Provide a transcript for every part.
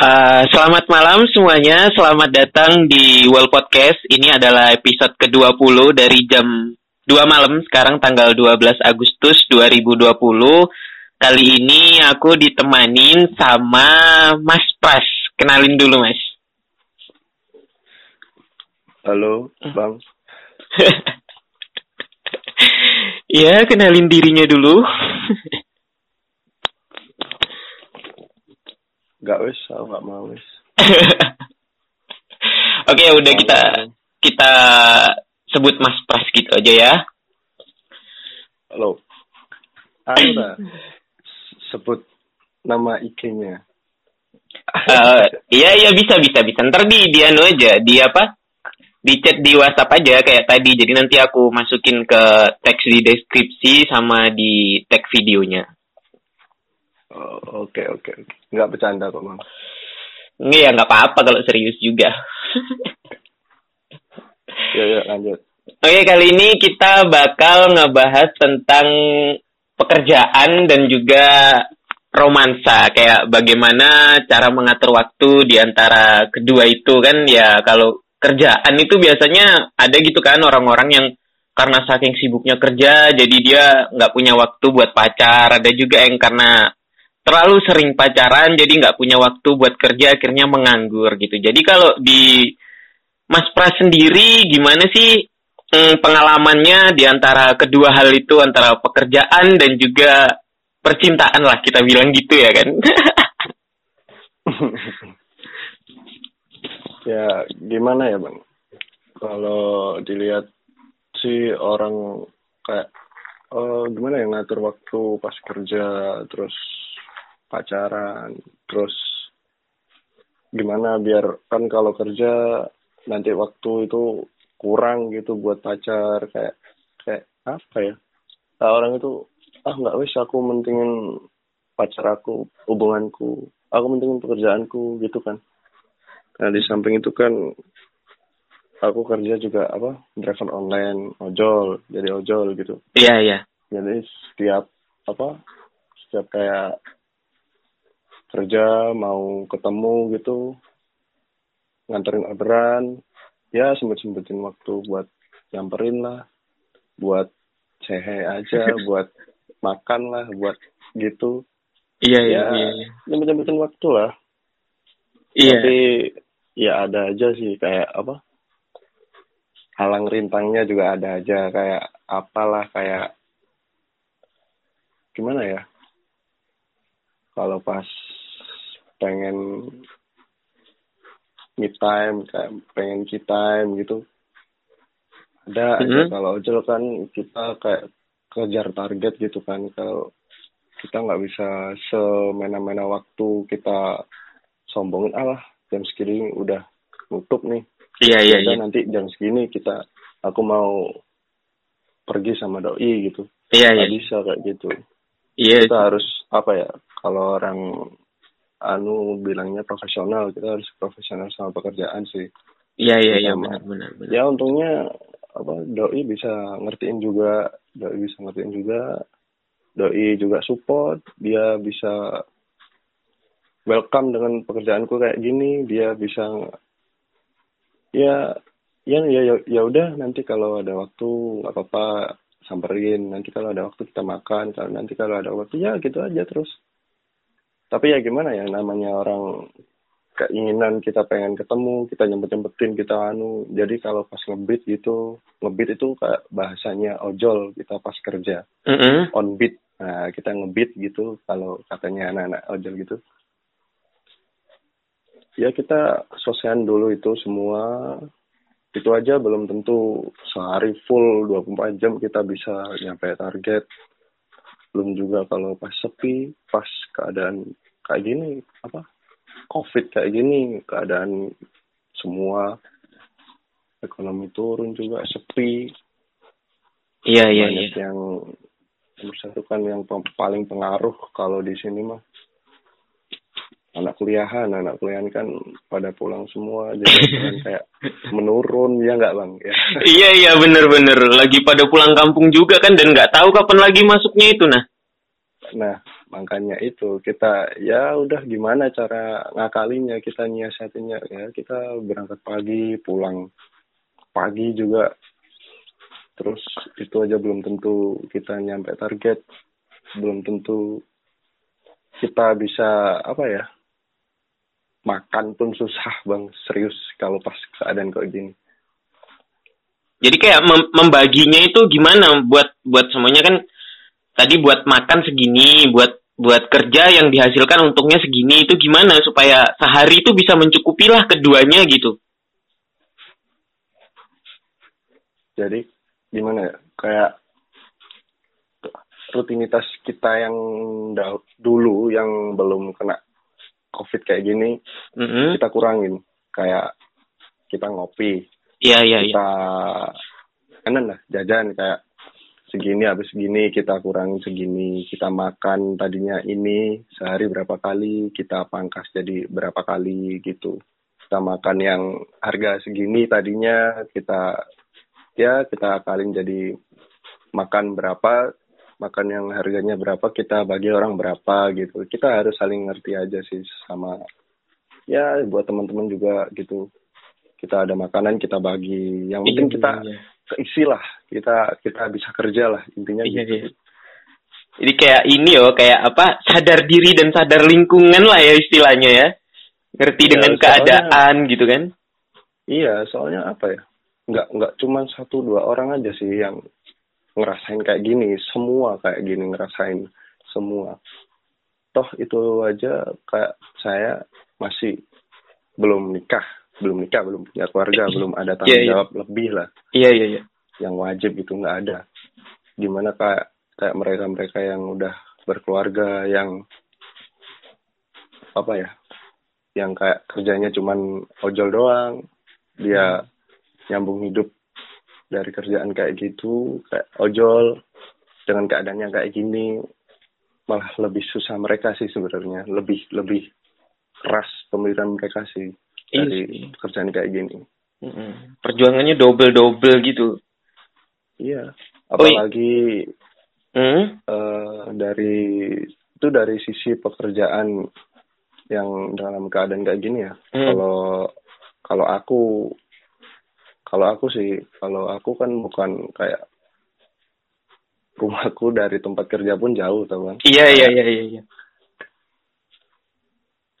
Uh, selamat malam semuanya, selamat datang di World Podcast. Ini adalah episode ke-20 dari jam 2 malam, sekarang tanggal 12 Agustus 2020. Kali ini aku ditemanin sama Mas Pras. Kenalin dulu, Mas. Halo, Bang. ya, kenalin dirinya dulu. Gak wis, aku gak mau wis. Oke, ya udah kita kita sebut Mas Pras gitu aja ya. Halo. Anu sebut nama IG-nya. Uh, iya iya bisa bisa bisa. Ntar di di anu aja di apa? Di chat di WhatsApp aja kayak tadi. Jadi nanti aku masukin ke teks di deskripsi sama di tag videonya. Oh, oke oke oke. Nggak bercanda kok, Mang. Iya, nggak apa-apa kalau serius juga. ya, ya, lanjut. Oke, kali ini kita bakal ngebahas tentang pekerjaan dan juga romansa. Kayak bagaimana cara mengatur waktu di antara kedua itu kan ya kalau kerjaan itu biasanya ada gitu kan orang-orang yang karena saking sibuknya kerja jadi dia nggak punya waktu buat pacar ada juga yang karena terlalu sering pacaran jadi nggak punya waktu buat kerja akhirnya menganggur gitu. Jadi kalau di Mas Pras sendiri gimana sih hmm, pengalamannya di antara kedua hal itu antara pekerjaan dan juga percintaan lah kita bilang gitu ya kan? Ya gimana ya bang? Kalau dilihat si orang kayak oh, gimana ya ngatur waktu pas kerja terus pacaran terus gimana biar kan kalau kerja nanti waktu itu kurang gitu buat pacar kayak kayak apa ya? Nah, orang itu ah nggak wis aku mentingin pacar aku hubunganku aku mentingin pekerjaanku gitu kan. Nah di samping itu kan aku kerja juga apa driver online ojol jadi ojol gitu. Iya iya. Jadi setiap apa setiap kayak kerja mau ketemu gitu nganterin orderan. Ya sempet sempetin waktu buat nyamperin lah buat sehe aja buat makan lah buat gitu. Iya iya ya, iya, iya. nyempetin waktu lah. Iya. Tapi ya ada aja sih kayak apa halang rintangnya juga ada aja kayak apalah kayak gimana ya? Kalau pas pengen me time kayak pengen key time gitu. Ada mm -hmm. aja mm-hmm. kalau ojol kan kita kayak kejar target gitu kan. Kalau kita nggak bisa semena-mena waktu kita sombongin Allah jam segini udah nutup nih. Iya iya iya. nanti jam segini kita aku mau pergi sama doi gitu. Iya iya. bisa kayak gitu. Iya kita harus apa ya kalau orang anu bilangnya profesional. Kita harus profesional sama pekerjaan sih. Iya iya iya benar benar benar. Ya untungnya apa doi bisa ngertiin juga. Doi bisa ngertiin juga. Doi juga support. Dia bisa welcome dengan pekerjaanku kayak gini. Dia bisa ya ya ya ya, ya udah nanti kalau ada waktu nggak apa-apa samperin. Nanti kalau ada waktu kita makan kalau nanti kalau ada waktu ya gitu aja terus tapi ya gimana ya namanya orang keinginan kita pengen ketemu kita nyempet nyempetin kita anu. Jadi kalau pas ngebit gitu ngebit itu kayak bahasanya ojol kita pas kerja. Mm -hmm. on beat. Nah kita ngebit gitu kalau katanya anak-anak ojol gitu. Ya kita sosian dulu itu semua. Itu aja belum tentu sehari full 24 jam kita bisa nyampe target. Belum juga kalau pas sepi pas keadaan kayak gini apa covid kayak gini keadaan semua ekonomi turun juga sepi. Iya iya banyak iya. yang nomor satu kan yang paling pengaruh kalau di sini mah. Anak kuliahan anak kuliahan kan pada pulang semua jadi kan kayak menurun ya nggak bang? Ya. Iya iya bener bener. Lagi pada pulang kampung juga kan dan nggak tahu kapan lagi masuknya itu nah nah makanya itu kita ya udah gimana cara ngakalinya kita nyiasatinya. Ya kita berangkat pagi pulang pagi juga. Terus itu aja belum tentu kita nyampe target. Belum tentu kita bisa apa ya makan pun susah bang. Serius kalau pas keadaan kayak gini. Jadi kayak mem membaginya itu gimana buat buat semuanya? Kan tadi buat makan segini, buat buat kerja yang dihasilkan untungnya segini itu gimana supaya sehari itu bisa mencukupi lah keduanya gitu. Jadi gimana ya? Kayak rutinitas kita yang dulu yang belum kena covid kayak gini mm -hmm. kita kurangin kayak kita ngopi Iya iya iya. Kita kanan lah jajan kayak segini habis segini kita kurangi segini kita makan tadinya ini sehari berapa kali kita pangkas jadi berapa kali gitu. Kita makan yang harga segini tadinya kita ya kita akalin jadi makan berapa makan yang harganya berapa kita bagi orang berapa gitu. Kita harus saling ngerti aja sih sama ya buat teman-teman juga gitu kita ada makanan kita bagi. Yang penting iya, kita iya. keisi lah. Kita kita bisa kerja lah intinya iya, gitu. iya. jadi kayak ini yo kayak apa sadar diri dan sadar lingkungan lah ya istilahnya ya. Ngerti iya, dengan soalnya, keadaan gitu kan? Iya soalnya apa ya? Nggak nggak cuma satu dua orang aja sih yang ngerasain kayak gini. Semua kayak gini ngerasain. Semua. Toh itu aja kayak saya masih belum nikah belum nikah, belum punya keluarga, iya. belum ada tanggung yeah, jawab yeah. lebih lah. Iya yeah, iya yeah, iya. Yeah. Yang wajib itu nggak ada. Gimana kayak kayak mereka-mereka yang udah berkeluarga, yang apa ya, yang kayak kerjanya cuman ojol doang, dia hmm. nyambung hidup dari kerjaan kayak gitu, kayak ojol dengan keadaannya kayak gini, malah lebih susah mereka sih sebenarnya, lebih lebih keras pemikiran mereka sih dari iya pekerjaan kayak gini. Mm-hmm. Perjuangannya double double gitu. Iya, apalagi oh, mm? uh, dari itu dari sisi pekerjaan yang dalam keadaan kayak gini ya. Mm. Kalau kalau aku kalau aku sih kalau aku kan bukan kayak rumahku dari tempat kerja pun jauh, teman. Iya iya iya iya.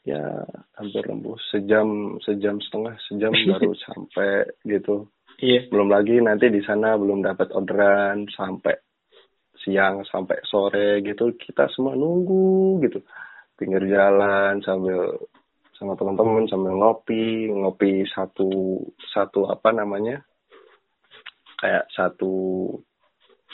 Ya hampir lembuh sejam sejam setengah sejam baru sampai gitu. Iya. belum lagi nanti di sana belum dapat orderan sampai siang sampai sore gitu. Kita semua nunggu gitu. Pinggir jalan sambil sama teman-teman sambil ngopi ngopi satu satu apa namanya? Kayak satu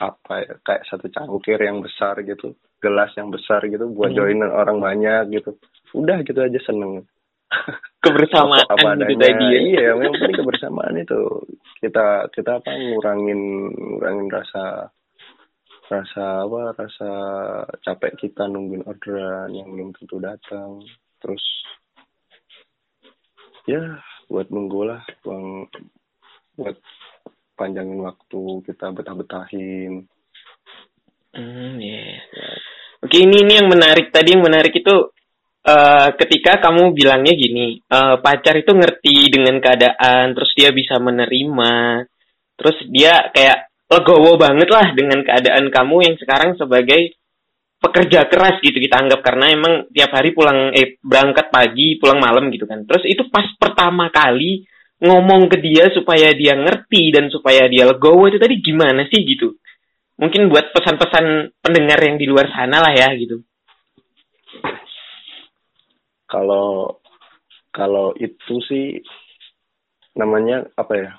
apa ya? Kayak satu cangkir yang besar gitu. Gelas yang besar gitu buat hmm. join orang banyak gitu udah gitu aja seneng kebersamaan apa, apa gitu tadi ya. iya yang penting kebersamaan itu kita kita apa ngurangin ngurangin rasa rasa apa rasa capek kita nungguin orderan yang belum tentu datang terus ya buat nunggu lah bang buat panjangin waktu kita betah-betahin hmm yeah. ya. oke ini ini yang menarik tadi yang menarik itu uh, ketika kamu bilangnya gini, uh, pacar itu ngerti dengan keadaan, terus dia bisa menerima, terus dia kayak legowo banget lah dengan keadaan kamu yang sekarang sebagai pekerja keras gitu kita anggap karena emang tiap hari pulang eh berangkat pagi pulang malam gitu kan. Terus itu pas pertama kali ngomong ke dia supaya dia ngerti dan supaya dia legowo itu tadi gimana sih gitu. Mungkin buat pesan-pesan pendengar yang di luar sana lah ya gitu kalau kalau itu sih namanya apa ya?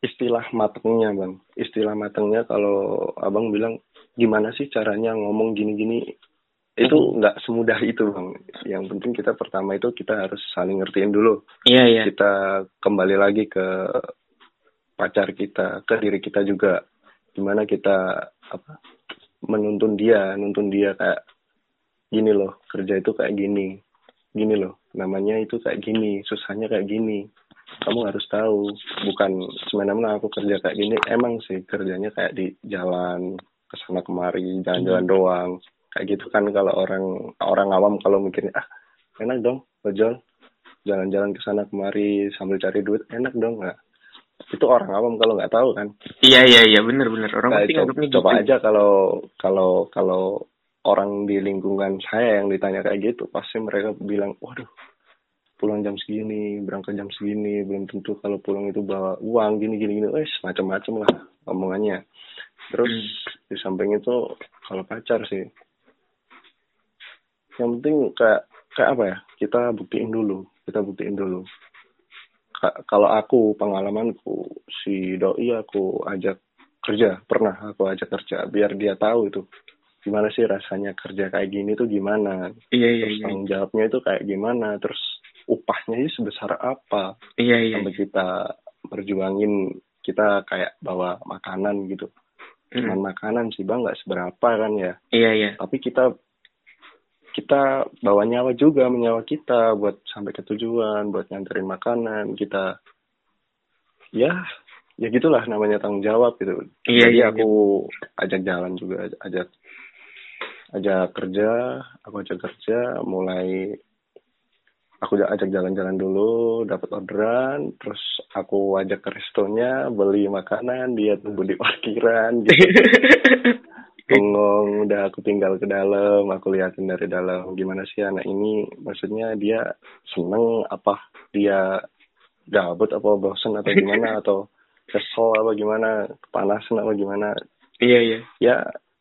Istilah matengnya bang. Istilah matengnya kalau abang bilang gimana sih caranya ngomong gini-gini? Itu mm-hmm. nggak semudah itu bang. Yang penting kita pertama itu kita harus saling ngertiin dulu. Iya iya. Kita kembali lagi ke pacar kita ke diri kita juga. Gimana kita apa menuntun dia nuntun dia kayak gini loh kerja itu kayak gini. Gini loh namanya itu kayak gini susahnya kayak gini. Kamu harus tahu bukan semena-mena aku kerja kayak gini. Emang sih kerjanya kayak di jalan ke sana kemari jalan-jalan hmm. doang. Kayak gitu kan kalau orang orang awam kalau mikirnya ah enak dong ojol jalan-jalan ke sana kemari sambil cari duit enak dong nggak? Itu orang awam kalau nggak tahu kan. Iya iya iya benar benar orang nah, coba, coba gitu. aja kalau kalau kalau orang di lingkungan saya yang ditanya kayak gitu pasti mereka bilang waduh pulang jam segini berangkat jam segini belum tentu kalau pulang itu bawa uang gini gini gini wes macam-macam lah omongannya. Terus hmm. di samping itu kalau pacar sih yang penting kayak kayak apa ya kita buktiin dulu kita buktiin dulu. Kalau aku pengalamanku si doi aku ajak kerja pernah aku ajak kerja biar dia tahu itu gimana sih rasanya kerja kayak gini tuh gimana iya, iya, terus iya. tanggung jawabnya itu kayak gimana terus upahnya itu sebesar apa iya, iya. sampai kita berjuangin kita kayak bawa makanan gitu cuman mm. makanan sih bang nggak seberapa kan ya iya iya tapi kita kita bawa nyawa juga menyawa kita buat sampai ke tujuan buat nganterin makanan kita ya ya gitulah namanya tanggung jawab gitu iya, jadi iya, aku iya. ajak jalan juga ajak ajak kerja aku ajak kerja mulai aku ajak jalan-jalan dulu dapat orderan terus aku ajak ke restonya beli makanan dia tunggu di parkiran gitu. Bengong udah aku tinggal ke dalam aku liatin dari dalam gimana sih anak ini? Maksudnya dia seneng apa? Dia gabut apa bosan atau gimana? Atau kesel apa gimana? Kepanasan apa gimana? Iya iya. Ya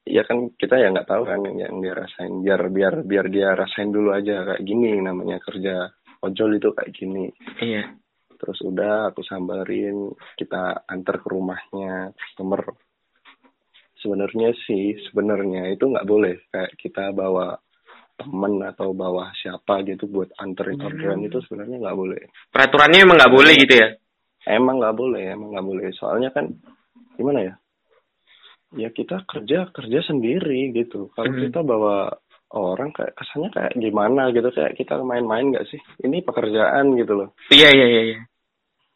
ya kan kita ya nggak tahu kan yang dia rasain. Biar biar biar dia rasain dulu aja kayak gini namanya kerja ojol itu kayak gini. Iya. Terus udah aku sambarin kita antar ke rumahnya customer. Sebenarnya sih sebenarnya itu nggak boleh. Kayak kita bawa temen atau bawa siapa gitu buat anterin hmm. orderan itu sebenarnya nggak boleh. Peraturannya emang nggak boleh gitu ya? Emang nggak boleh emang nggak boleh. Soalnya kan gimana ya ya kita kerja kerja sendiri gitu. Kalau hmm. kita bawa orang kayak kesannya kayak gimana gitu? Kayak kita main-main nggak sih? Ini pekerjaan gitu loh. Iya iya iya iya.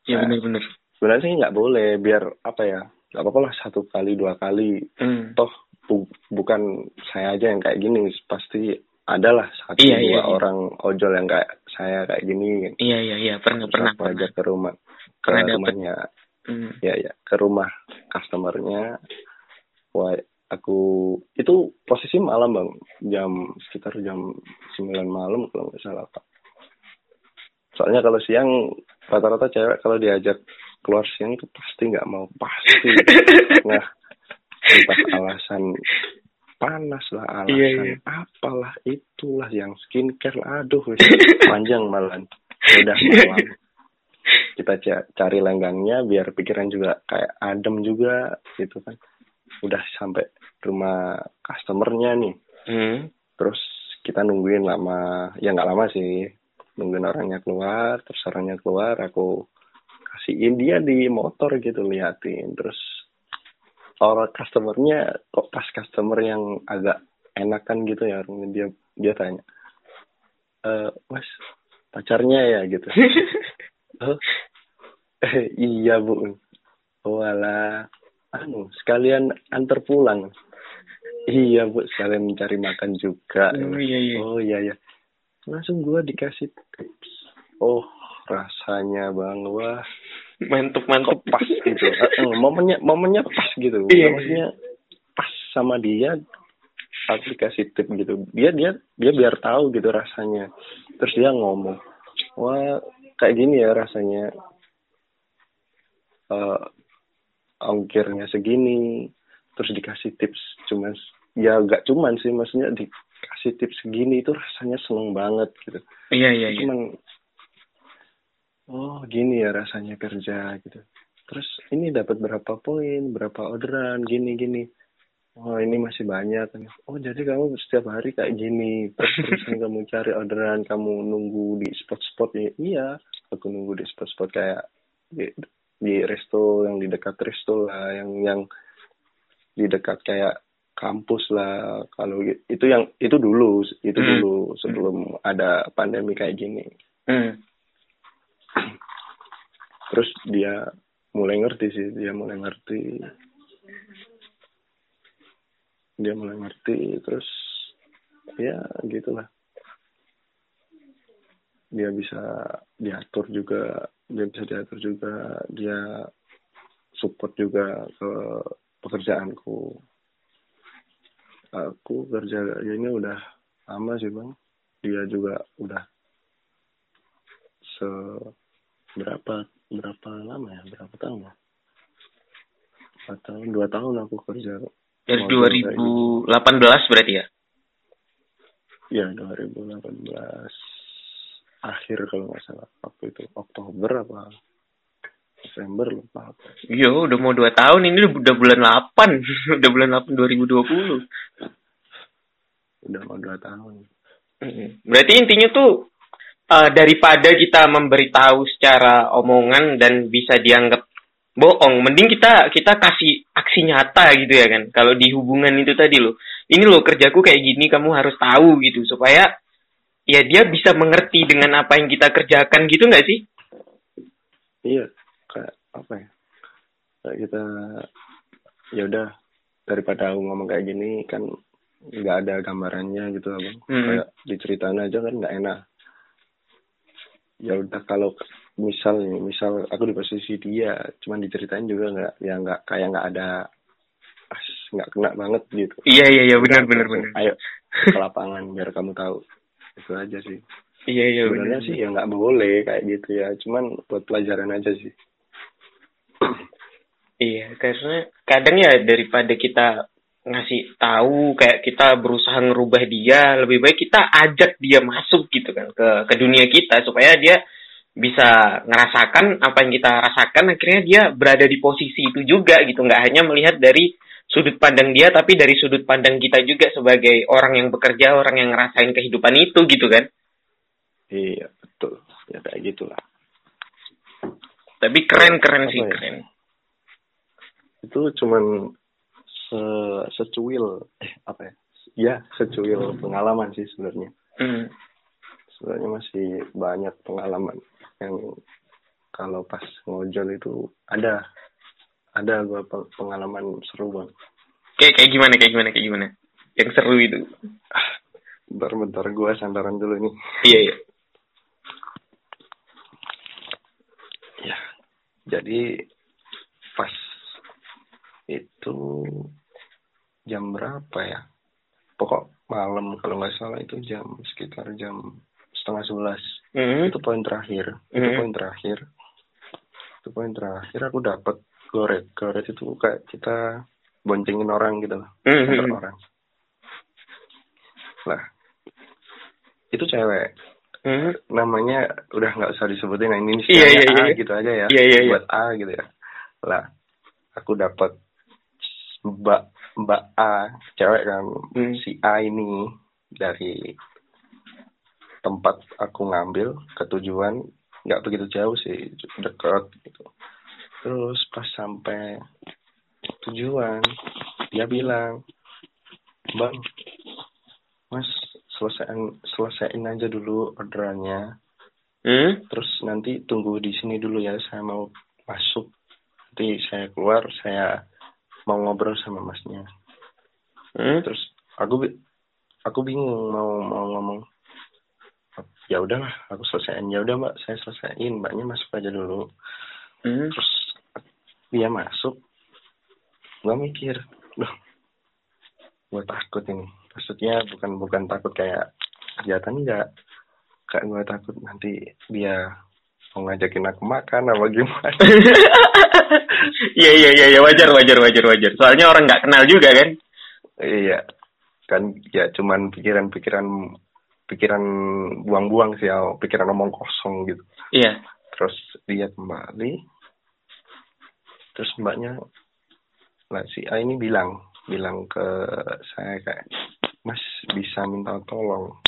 Ya, benar-benar. sebenarnya sih nggak boleh. Biar apa ya? Nggak apa-apa lah satu kali dua kali. Hmm. toh bu bukan saya aja yang kayak gini. Pasti adalah satu iya, dua iya, iya. orang ojol yang kayak saya kayak gini. Iya iya iya. Pernah pernah pernah. ke rumah ke rumahnya. Hmm. ya ya ke rumah customernya wah aku itu posisi malam bang. Jam sekitar jam 9 malam kalau nggak salah pak. Soalnya kalau siang rata-rata cewek kalau diajak keluar siang itu pasti nggak mau pasti. Nah entah alasan panas lah alasan iya, iya. apalah itulah yang skincare aduh panjang malam. Udah malam. Kita cari lenggangnya biar pikiran juga kayak adem juga gitu kan udah sampai rumah customernya nih. Hmm. terus kita nungguin lama ya nggak lama sih nungguin orangnya keluar terus orangnya keluar aku kasihin dia di motor gitu liatin. Terus orang customernya kok pas customer yang agak enakan gitu ya dia dia tanya e, mas pacarnya ya? gitu. Oh, iya bu. Oh alah anu sekalian antar pulang. Iya bu sekalian mencari makan juga. Oh iya iya. Oh iya iya. Langsung gua dikasih tips. Oh rasanya bang wah. Mantap mantap pas gitu. Uh, momennya momennya pas gitu. Iya, maksudnya pas sama dia aku dikasih tip gitu. Dia dia dia biar tahu gitu rasanya. Terus dia ngomong wah kayak gini ya rasanya. Uh, ongkirnya segini terus dikasih tips. Cuman ya gak cuman sih maksudnya dikasih tips segini itu rasanya seneng banget gitu. Iya iya, iya. cuman oh gini ya rasanya kerja gitu. Terus ini dapat berapa poin berapa orderan gini gini. Oh ini masih banyak. Oh jadi kamu setiap hari kayak gini terus terusan kamu cari orderan kamu nunggu di spot-spot. Ya iya aku nunggu di spot-spot kayak di, resto yang di dekat resto lah yang yang di dekat kayak kampus lah kalau itu yang itu dulu itu hmm. dulu sebelum hmm. ada pandemi kayak gini hmm. terus dia mulai ngerti sih dia mulai ngerti dia mulai ngerti terus ya gitulah dia bisa diatur juga dia bisa diatur juga dia support juga ke pekerjaanku. Aku kerja ini udah lama sih bang. Dia juga udah se berapa berapa lama ya? Berapa tahun ya? Empat tahun dua tahun aku kerja. Dari 2018 berarti ya? Ya 2018 akhir kalau nggak salah. Waktu itu Oktober apa Desember lupa apa iya udah mau dua tahun ini udah bulan 8 udah bulan 8 2020 udah mau dua tahun. Berarti intinya tuh uh, daripada kita memberitahu secara omongan dan bisa dianggap bohong mending kita kita kasih aksi nyata gitu ya kan. Kalau di hubungan itu tadi loh ini loh kerjaku kayak gini kamu harus tahu gitu. Supaya ya dia bisa mengerti dengan apa yang kita kerjakan gitu nggak sih? Iya, kayak apa ya? Kayak kita ya udah daripada aku ngomong kayak gini kan nggak ada gambarannya gitu abang. Hmm. Kayak diceritain aja kan nggak enak. Ya udah kalau misal nih, misal aku di posisi dia, cuman diceritain juga nggak ya nggak kayak nggak ada nggak kena banget gitu. Iya iya iya benar benar benar. Ayo ke lapangan biar kamu tahu itu aja sih. Iya iya sebenarnya sih ya nggak boleh kayak gitu ya. Cuman buat pelajaran aja sih. Iya karena kadang ya daripada kita ngasih tahu kayak kita berusaha ngerubah dia lebih baik kita ajak dia masuk gitu kan ke ke dunia kita supaya dia bisa ngerasakan apa yang kita rasakan. Akhirnya dia berada di posisi itu juga gitu. Nggak hanya melihat dari sudut pandang dia tapi dari sudut pandang kita juga sebagai orang yang bekerja orang yang ngerasain kehidupan itu gitu kan? Iya betul. Ya kayak gitulah. Tapi keren keren sih ya? keren. Itu cuman se secuil eh apa ya? Ya secuil pengalaman sih sebenarnya. Mm. sebenarnya masih banyak pengalaman yang kalau pas ngojol itu ada ada gue pengalaman seru bang kayak kayak gimana kayak gimana kayak gimana? Yang seru itu. Bentar bentar gue sandaran dulu nih. Iya iya. Ya jadi pas itu jam berapa ya? Pokok malam kalau nggak salah itu jam sekitar jam setengah sebelas. Mm -hmm. itu poin terakhir. Mm -hmm. itu poin terakhir. Itu poin terakhir aku dapat goret goret itu kayak kita boncengin orang gitu loh mm-hmm. orang lah itu cewek mm-hmm. namanya udah nggak usah disebutin nah ini yeah, yeah, A yeah. gitu aja ya yeah, yeah, buat A gitu ya lah aku dapat mbak mbak A cewek kan mm. si A ini dari tempat aku ngambil ke tujuan nggak begitu jauh sih dekat gitu terus pas sampai tujuan dia bilang bang mas selesaiin selesaiin aja dulu orderannya hmm? terus nanti tunggu di sini dulu ya saya mau masuk nanti saya keluar saya mau ngobrol sama masnya hmm? terus aku aku bingung mau mau ngomong ya udahlah aku selesaiin ya udah mbak saya selesaiin mbaknya masuk aja dulu hmm? terus dia masuk. Gue mikir loh gue takut ini. Maksudnya bukan bukan takut kayak kejahatan enggak. Kayak gue takut nanti dia mau ngajakin aku makan apa gimana. Iya iya iya ya, wajar wajar wajar wajar. Soalnya orang nggak kenal juga kan? Iya kan ya cuman pikiran-pikiran pikiran buang-buang sih ya pikiran omong kosong gitu. Iya. Terus dia kembali terus mbaknya lah si A ini bilang bilang ke saya kayak Mas bisa minta tolong.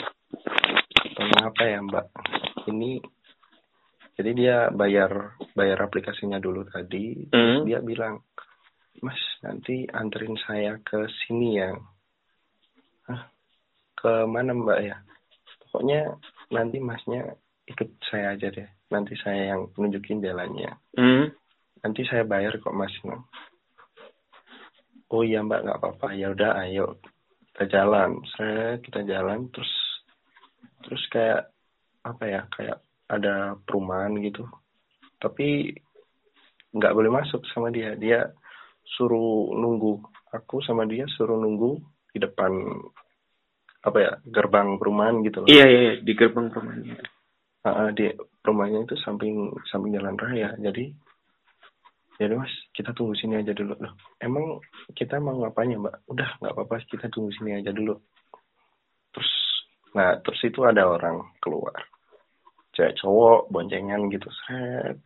Tolong apa ya Mbak? Ini jadi dia bayar bayar aplikasinya dulu tadi. Mm. dia bilang Mas nanti anterin saya ke sini ya. Hah, ke mana Mbak ya? Pokoknya nanti Masnya ikut saya aja deh. Nanti saya yang nunjukin jalannya. Mm nanti saya bayar kok mas. Oh iya mbak nggak apa-apa. Ya udah ayo kita jalan. Saya kita jalan terus terus kayak apa ya kayak ada perumahan gitu. Tapi nggak boleh masuk sama dia. Dia suruh nunggu aku sama dia suruh nunggu di depan apa ya gerbang perumahan gitu loh. Iya, iya iya di gerbang perumahan gitu. Uh, di rumahnya itu samping samping jalan raya. Jadi ya mas kita tunggu sini aja dulu. Loh emang kita mau ngapain ya mbak? Udah nggak apa-apa kita tunggu sini aja dulu. Terus nah terus itu ada orang keluar. Cewek cowok boncengan gitu. Set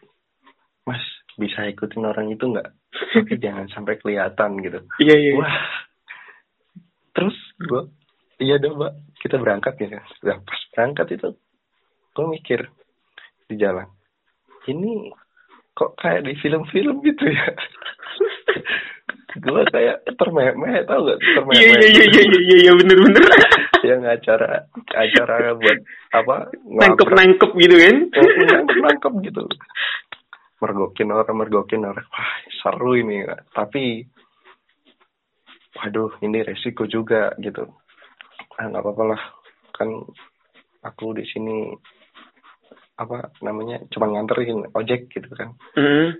mas bisa ikutin orang itu nggak? Tapi jangan sampai kelihatan gitu. Iya iya, iya. wah. Terus gua iya dong mbak. Kita berangkat ya. Nah, pas berangkat itu gue mikir di jalan ini kok kayak di film-film gitu ya? Gue kayak termeh-meh tau gak termeh iya iya iya iya iya iya bener bener yang acara acara buat apa nangkep nangkep gitu kan? Nangkep nangkep gitu. Mergokin orang mergokin orang. Wah seru ini. Tapi waduh ini resiko juga gitu. Ah nggak apa-apa lah. Kan aku di sini apa namanya cuma nganterin ojek gitu kan mm.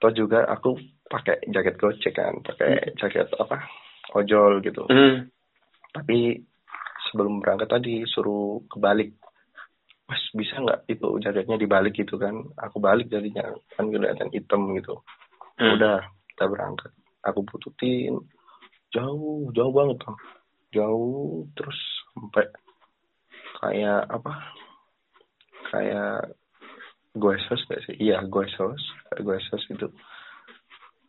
atau juga aku pakai jaket gojek kan pakai mm. jaket apa ojol gitu mm. tapi sebelum berangkat tadi suruh kebalik mas bisa nggak itu jaketnya dibalik gitu kan aku balik jadinya kan kelihatan hitam gitu mm. udah kita berangkat aku bututin jauh jauh banget tuh jauh terus sampai kayak apa kayak gue sos gak sih? Iya gue sos gue sos itu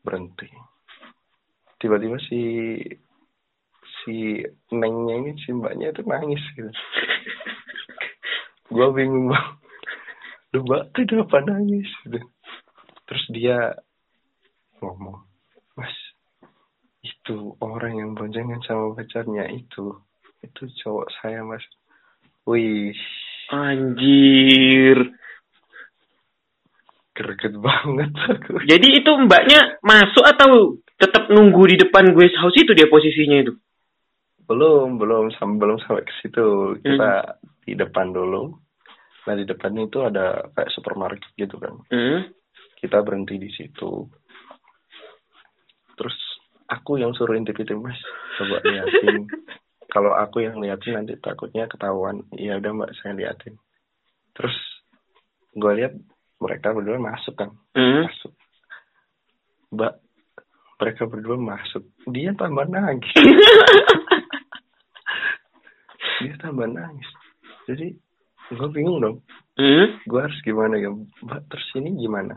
berhenti. Tiba-tiba si si nengnya ini si mbaknya itu nangis gitu. Gue bingung bang. Lu mbak kenapa nangis? Gitu. Terus dia ngomong mas itu orang yang boncengan sama pacarnya itu itu cowok saya mas. Wih Anjir. Greget banget aku. Jadi itu mbaknya masuk atau tetap nunggu di depan gue house itu dia posisinya itu? Belum, belum sampai belum sampai ke situ. Kita hmm. di depan dulu. Nah di depan itu ada kayak supermarket gitu kan. Hmm. Kita berhenti di situ. Terus aku yang suruh intip-intip mas, coba liatin kalau aku yang liatin nanti takutnya ketahuan. Ya udah mbak saya liatin. Terus gue lihat mereka berdua masuk kan mm. masuk. Mbak mereka berdua masuk. Dia tambah nangis. Dia tambah nangis. Jadi gue bingung dong. Mm. gue harus gimana ya? Mbak terus ini gimana?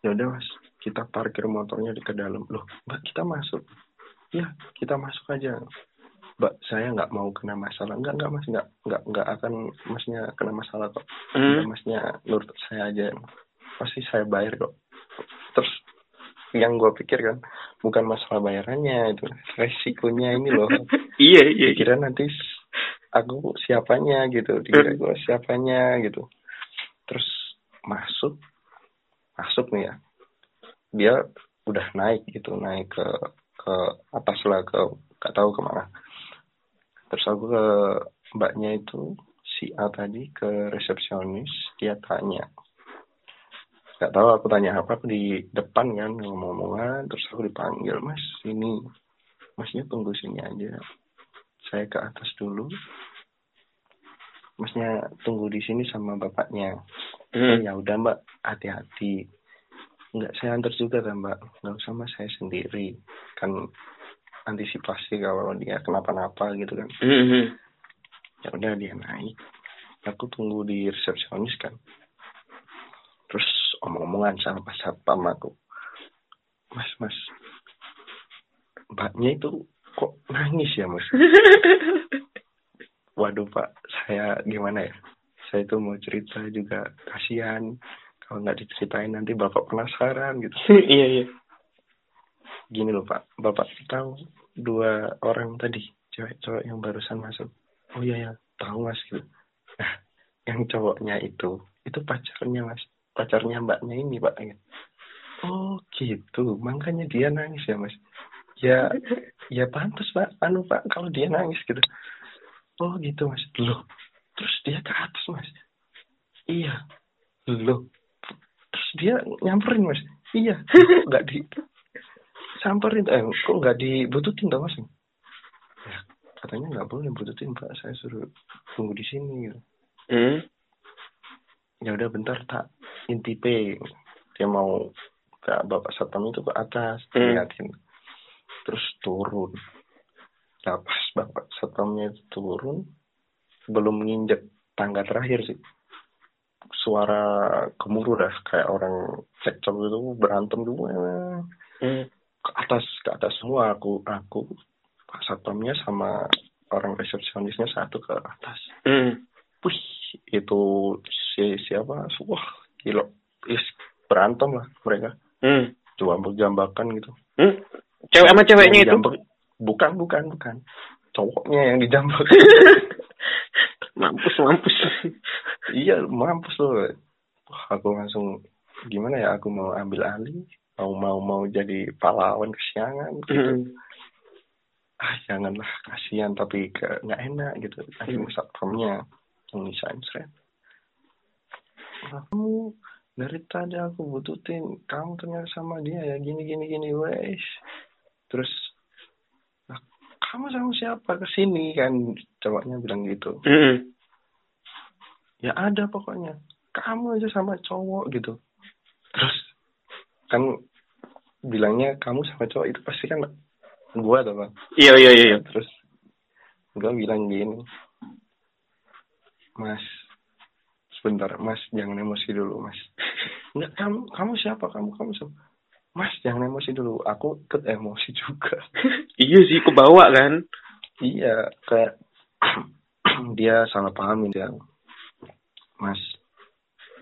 Ya udah mas. Kita parkir motornya di ke dalam. Loh mbak kita masuk ya kita masuk aja. Mbak saya nggak mau kena masalah. Nggak nggak mas. Nggak nggak nggak akan masnya kena masalah kok. Hmm. masnya nurut saya aja. Pasti saya bayar kok. Terus yang gue pikir kan bukan masalah bayarannya itu resikonya ini loh. Iya iya kira nanti aku siapanya gitu. Dikira gue siapanya gitu. Terus masuk. Masuk nih ya. Dia udah naik gitu naik ke ke atas lah ke gak tahu ke mana. Terus aku ke mbaknya itu si A tadi ke resepsionis dia tanya. Nggak tahu aku tanya apa aku di depan kan ngomong-ngomongan terus aku dipanggil mas ini masnya tunggu sini aja. Saya ke atas dulu. Masnya tunggu di sini sama bapaknya. Hmm. ya udah mbak hati-hati Enggak, saya antar juga kan mbak. Enggak usah mas, saya sendiri. Kan antisipasi kalau dia kenapa-napa gitu kan. Mm-hmm. Ya udah dia naik. Aku tunggu di resepsionis kan. Terus omong-omongan sama pas satpam aku. Mas, mas. Mbaknya itu kok nangis ya mas? Waduh pak, saya gimana ya? Saya itu mau cerita juga kasihan kalau nggak diceritain nanti bapak penasaran gitu. Iya iya. Gini loh pak. Bapak tahu dua orang tadi cewek cowok yang barusan masuk. Oh iya ya tahu mas gitu. Nah yang cowoknya itu itu pacarnya mas. Pacarnya mbaknya ini pak. Gitu. oh gitu. Makanya dia nangis ya mas. Ya ya pantas pak. Anu pak kalau dia nangis gitu. Oh gitu mas. Loh terus dia ke atas mas. Iya. Loh dia nyamperin mas. Iya. Nggak di samperin. Eh kok nggak dibututin tau mas? Ya katanya nggak boleh bututin pak. Saya suruh tunggu di sini gitu. Hmm. ya udah bentar tak intipe dia mau ke bapak satpam itu ke atas Hmm. liatin terus turun. Nah pas bapak satpamnya itu turun belum nginjek tangga terakhir sih suara gemuruh dah kayak orang cekcok gitu berantem dulu Hmm. ke atas ke atas semua aku aku pak satpamnya sama orang resepsionisnya satu ke atas Hmm. wih itu si siapa wah gila is berantem lah mereka Hmm. jambak jambakan gitu Hmm. Cewek sama ceweknya itu? bukan bukan bukan cowoknya yang dijambak mampus, mampus. Iya mampus loh. Aku langsung gimana ya aku mau ambil alih mau mau mau jadi pahlawan kesiangan gitu. Hmm. ah janganlah kasihan tapi nggak enak gitu. Akhirnya satpamnya yang nisain seret kamu dari tadi aku bututin kamu ternyata sama dia ya gini gini gini wes. Terus "Lah, kamu sama siapa? Ke sini kan cowoknya bilang gitu. Hmm. Ya ada pokoknya. Kamu aja sama cowok gitu. Terus kan bilangnya kamu sama cowok itu pasti kan gua tuh bang. Iya, iya, iya. terus gua bilang gini mas sebentar mas jangan emosi dulu mas. Enggak, kamu kamu siapa? Kamu kamu siapa? Mas jangan emosi dulu aku ikut emosi juga. Iya sih, kebawa kan? iya kayak dia salah pahamin dia mas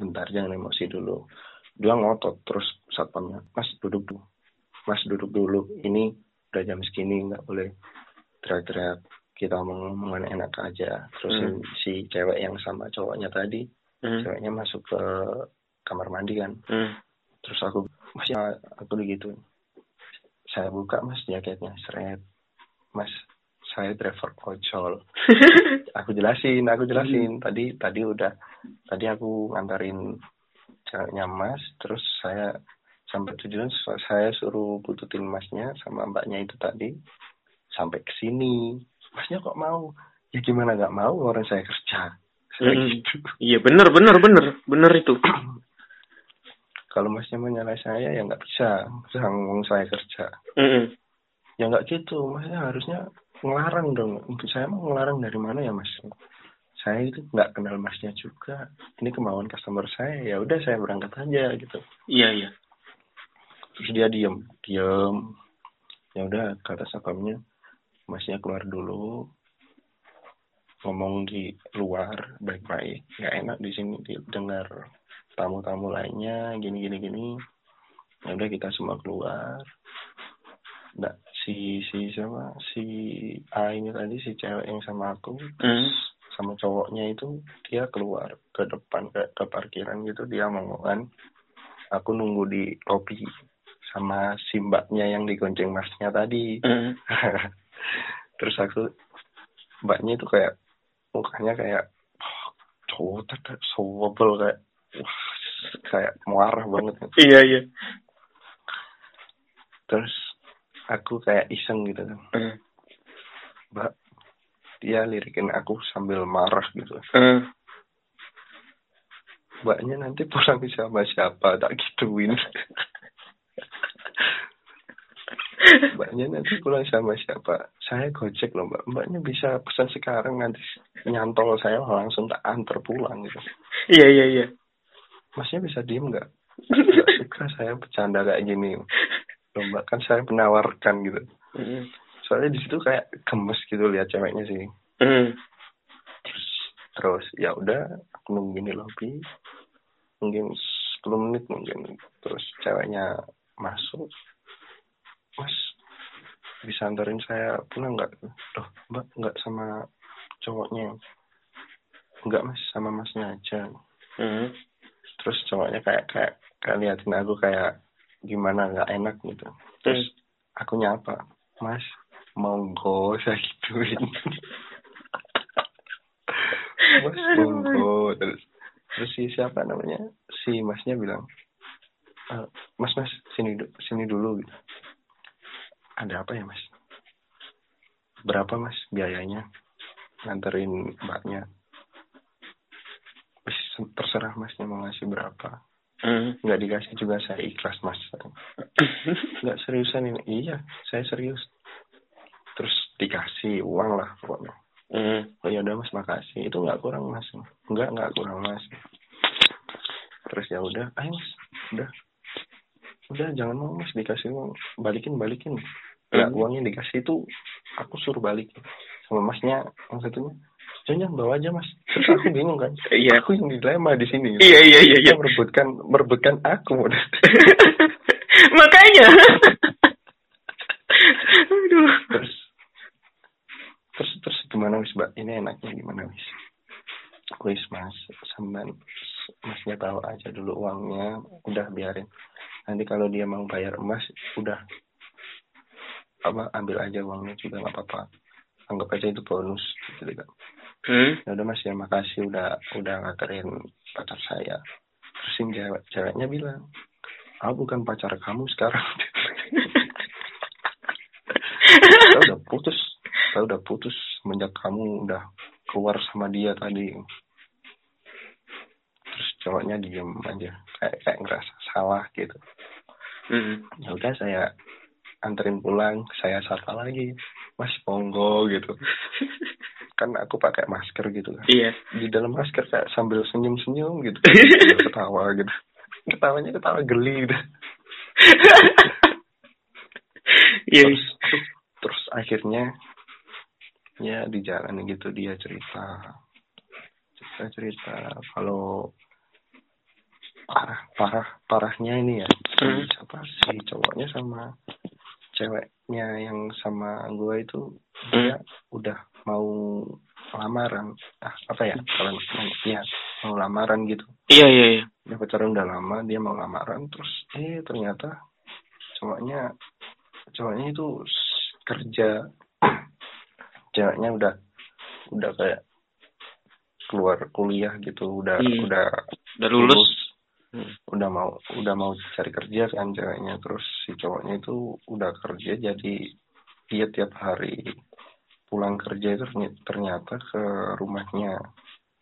bentar jangan emosi dulu. Dia ngotot terus satpamnya. Mas duduk dulu. Mas duduk dulu. Ini udah jam segini nggak boleh teriak-teriak. Kita ngomong enak aja. Terus Hmm. si cewek yang sama cowoknya tadi Hmm. ceweknya masuk ke kamar mandi kan. Hmm. terus aku masih aku begitu saya buka mas jaketnya. Seret. Mas saya driver ojol aku jelasin aku jelasin. Tadi tadi udah tadi aku ngantarin ceweknya mas terus saya sampai tujuan saya suruh bututin masnya sama mbaknya itu tadi sampai ke sini. Masnya kok mau? Ya gimana nggak mau orang saya kerja? Saya Mm. gitu. Iya, bener, bener, bener. Bener itu. kalau masnya menyalai saya ya nggak bisa. Ngomong saya kerja. Hmm. ya nggak gitu. Masnya harusnya ngelarang dong. Untuk saya mau ngelarang dari mana ya mas? Saya itu nggak kenal masnya juga. Ini kemauan customer saya. Ya udah saya berangkat aja gitu. Iya, iya. terus dia diem. Diem. Ya udah kata satpamnya masnya keluar dulu. Ngomong di luar baik-baik. Nggak enak di sini dengar tamu-tamu lainnya gini gini gini. Ya udah kita semua keluar. Nggak si si siapa si A ini tadi si cewek yang sama aku Hmm. sama cowoknya itu dia keluar ke depan ke, ke parkiran gitu dia mau kan aku nunggu di lobi sama si mbaknya yang digonceng masnya tadi Hmm. terus aku mbaknya itu kayak mukanya kayak oh, cowok tuh sobel kayak wah kayak marah banget Iya, iya. terus aku kayak iseng gitu kan. Hmm. mbak dia lirikin aku sambil marah gitu. Hmm. mbaknya nanti pulang sama siapa? Tak gituin. Mbaknya nanti pulang sama siapa? Saya gojek loh mbak. Mbaknya bisa pesan sekarang nanti nyantol saya langsung tak antar pulang gitu. Iya, iya, iya. masnya bisa diem nggak? Nggak suka saya bercanda kayak gini loh mbak kan saya menawarkan gitu. Hmm. soalnya di situ kayak gemes gitu lihat ceweknya sih. Hmm. terus terus ya udah aku nungguin di lobby mungkin 10 menit mungkin. Terus ceweknya masuk. Mas bisa antarin saya pulang nggak? Loh mbak nggak sama cowoknya? Nggak mas sama masnya aja. Hmm. terus cowoknya kayak kayak kayak liatin aku kayak gimana nggak enak gitu. Terus aku nyapa mas monggo saya gituin. Mas monggo. Terus terus si siapa namanya? Si masnya bilang e, mas mas sini sini dulu gitu. Ada apa ya mas? Berapa mas biayanya? Nganterin mbaknya. Terserah masnya mau ngasih berapa mm. nggak dikasih juga saya ikhlas mas. Nggak seriusan ini. Iya saya serius. Terus dikasih uang lah pokoknya. Mm. oh ya udah mas makasih. Itu nggak kurang mas. Nggak nggak kurang mas. Terus ya udah ayo mas. Udah. Udah jangan mau mas dikasih uang. Balikin balikin. Nggak mm. uangnya dikasih itu aku suruh balik. Sama masnya yang satunya jangan bawa aja mas. Terus aku bingung kan. Iya. Aku yang dilema di sini. Iya iya iya, iya. merebutkan merebutkan aku makanya. Aduh. terus terus terus gimana wis mbak? Ini enaknya gimana wis? Wis mas sampai masnya tahu aja dulu uangnya udah biarin. Nanti kalau dia mau bayar emas udah. Apa ambil aja uangnya juga nggak apa-apa. Anggap aja itu bonus gitu kan hmm? ya udah mas ya makasih udah udah nganterin pacar saya. Terus yang cewek ceweknya bilang ah bukan pacar kamu sekarang. Saya udah putus. Saya udah putus semenjak kamu udah keluar sama dia tadi. Terus cowoknya diem aja kayak kayak ngerasa salah gitu. Hmm. ya udah saya anterin pulang saya sapa lagi mas monggo gitu. Kan aku pakai masker gitu kan. Iya. Di dalam masker kayak sambil senyum senyum gitu. Ketawa gitu. Ketawanya ketawa geli gitu. Iya terus, terus akhirnya ya di jalan gitu dia cerita. Cerita cerita. Kalau parah parah parahnya ini ya hmm. siapa? Si cowoknya sama ceweknya yang sama gue itu hmm. dia udah mau lamaran. Ah apa ya kalau ya mau lamaran gitu. Iya iya iya. Dia pacaran udah lama dia mau lamaran terus eh ternyata cowoknya cowoknya itu kerja. Ceweknya udah udah kayak keluar kuliah gitu udah hmm. udah udah lulus, lulus hmm. udah mau udah mau cari kerja kan ceweknya terus si cowoknya itu udah kerja jadi dia tiap hari pulang kerja itu ternyata ke rumahnya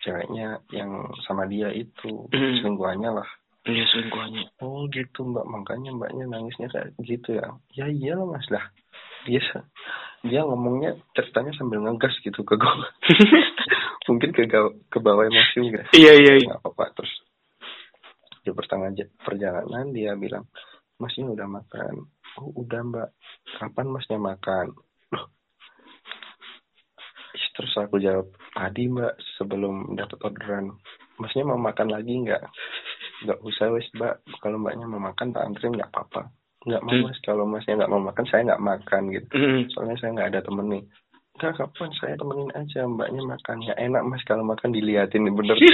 ceweknya yang sama dia itu hmm. selingkuhannya lah Iya selingkuhannya. Oh gitu mbak, makanya mbaknya nangisnya kayak gitu ya. Ya iya lah mas lah. Dia dia ngomongnya ceritanya sambil ngegas gitu ke gue. Mungkin ke ke bawah emosi enggak? Iya iya. iya. Gak apa-apa terus di pertengahan perjalanan dia bilang masnya udah makan. Oh udah mbak. Kapan masnya makan? Loh. Terus aku jawab tadi mbak sebelum dapat orderan. Masnya mau makan lagi nggak? Nggak usah wes mbak. Kalau mbaknya mau makan tak anterin nggak apa-apa. Nggak mau hmm. mas. Kalau masnya nggak mau makan saya nggak makan gitu. Hmm. soalnya saya nggak ada temen nih. Enggak, kapan? Saya temenin aja mbaknya makan. Ya enak mas kalau makan diliatin bener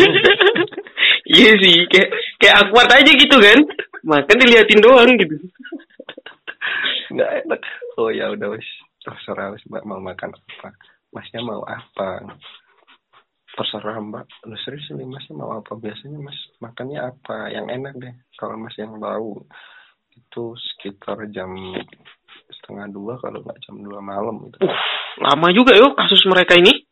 iya sih kayak kayak akuat aja gitu kan. Makan diliatin doang gitu. Nggak enak. Oh ya udah wis. Terserah wis mbak. Mau makan apa? Masnya mau apa? Terserah mbak. Lu serius nih masnya mau apa? Biasanya mas makannya apa? Yang enak deh. Kalau mas yang tahu itu sekitar jam setengah dua kalau nggak jam dua malam itu uh, lama juga yuk kasus mereka ini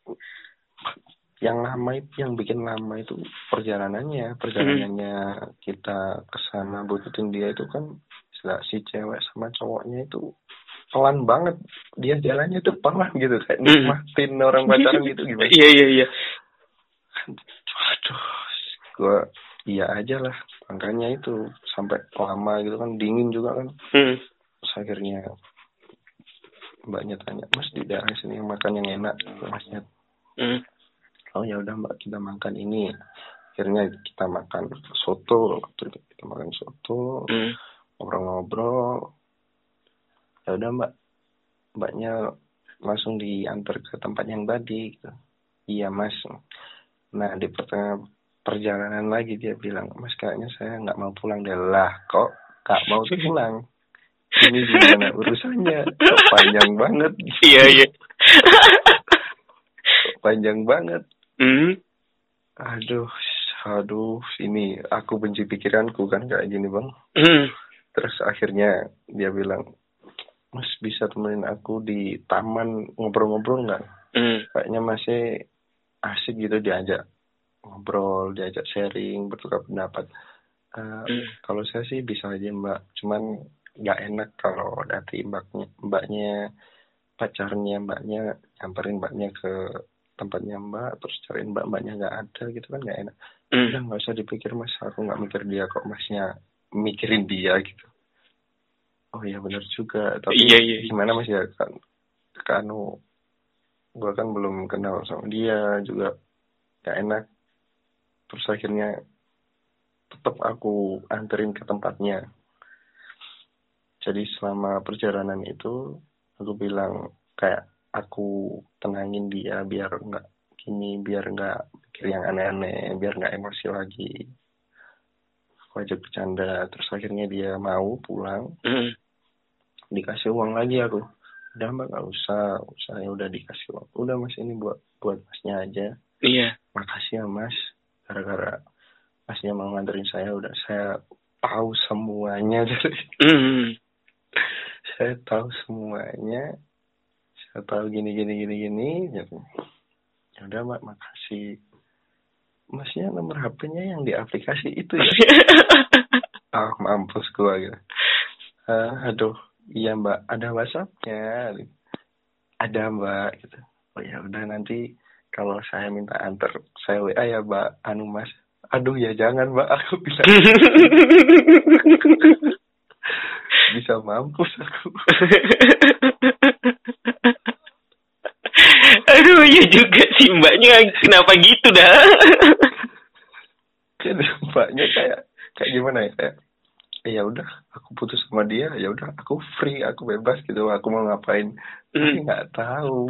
yang lama itu yang bikin lama itu perjalanannya. Perjalanannya hmm. kita ke sana butuhin dia itu kan si cewek sama cowoknya itu pelan banget. Dia jalannya tuh pelan gitu kayak hmm. nikmatin orang pacaran gitu gimana? Iya iya iya. Waduh gue iya aja lah. Makanya itu sampai lama gitu kan dingin juga kan. Hmm. terus akhirnya mbaknya tanya mas di daerah sini yang makan yang enak. Masnya hmm oh ya udah mbak kita makan ini. Akhirnya kita makan soto. Waktu itu kita makan soto hmm. ngobrol-ngobrol. Ya udah mbak. Mbaknya langsung diantar ke tempat yang tadi. Gitu. iya mas. Nah di pertengahan perjalanan lagi dia bilang mas kayaknya saya nggak mau pulang deh. Lah kok kak mau pulang? Ini gimana urusannya? Kok panjang banget? Iya iya. Panjang banget hmm. aduh aduh ini aku benci pikiranku kan kayak gini bang Hmm. terus akhirnya dia bilang mas bisa temenin aku di taman ngobrol-ngobrol nggak Hmm. kayaknya masih asik gitu diajak ngobrol diajak sharing bertukar pendapat Eh, Hmm. kalau saya sih bisa aja mbak cuman nggak enak kalau dari mbaknya mbaknya pacarnya mbaknya nyamperin mbaknya ke tempatnya mbak terus cariin mbak mbaknya nggak ada gitu kan nggak enak. Hmm. udah nggak usah dipikir mas. Aku nggak mikir dia kok masnya mikirin dia gitu. Oh iya benar juga. Tapi Iya, iya. gimana mas ya? Kan kan gue kan belum kenal sama dia juga. Gak enak. Terus akhirnya tetap aku anterin ke tempatnya. Jadi selama perjalanan itu aku bilang kayak aku tenangin dia biar nggak gini biar nggak mikir yang aneh-aneh biar nggak emosi lagi. Aku ajak bercanda terus akhirnya dia mau pulang. Hmm. dikasih uang lagi aku. Udah mbak nggak usah saya udah dikasih uang. Udah mas ini buat buat masnya aja. Iya. Makasih ya mas. Gara-gara masnya mau nganterin saya udah saya tahu semuanya jadi Hmm. saya tahu semuanya saya tahu gini gini gini gini gitu ya udah mbak makasih. Masnya nomor HP-nya yang di aplikasi itu ya? Ah mampus gua gitu. Ah, aduh iya mbak. Ada WhatsAppnya. Ada mbak gitu. Oh ya udah nanti kalau saya minta antar saya WA ya mbak. Anu mas. Aduh ya jangan mbak. Aku bilang bisa mampus aku Aduh, ya juga sih mbaknya kenapa gitu dah? jadi mbaknya kayak kayak gimana ya kayak ya udah aku putus sama dia ya udah aku free aku bebas gitu aku mau ngapain tapi Hmm. nggak tahu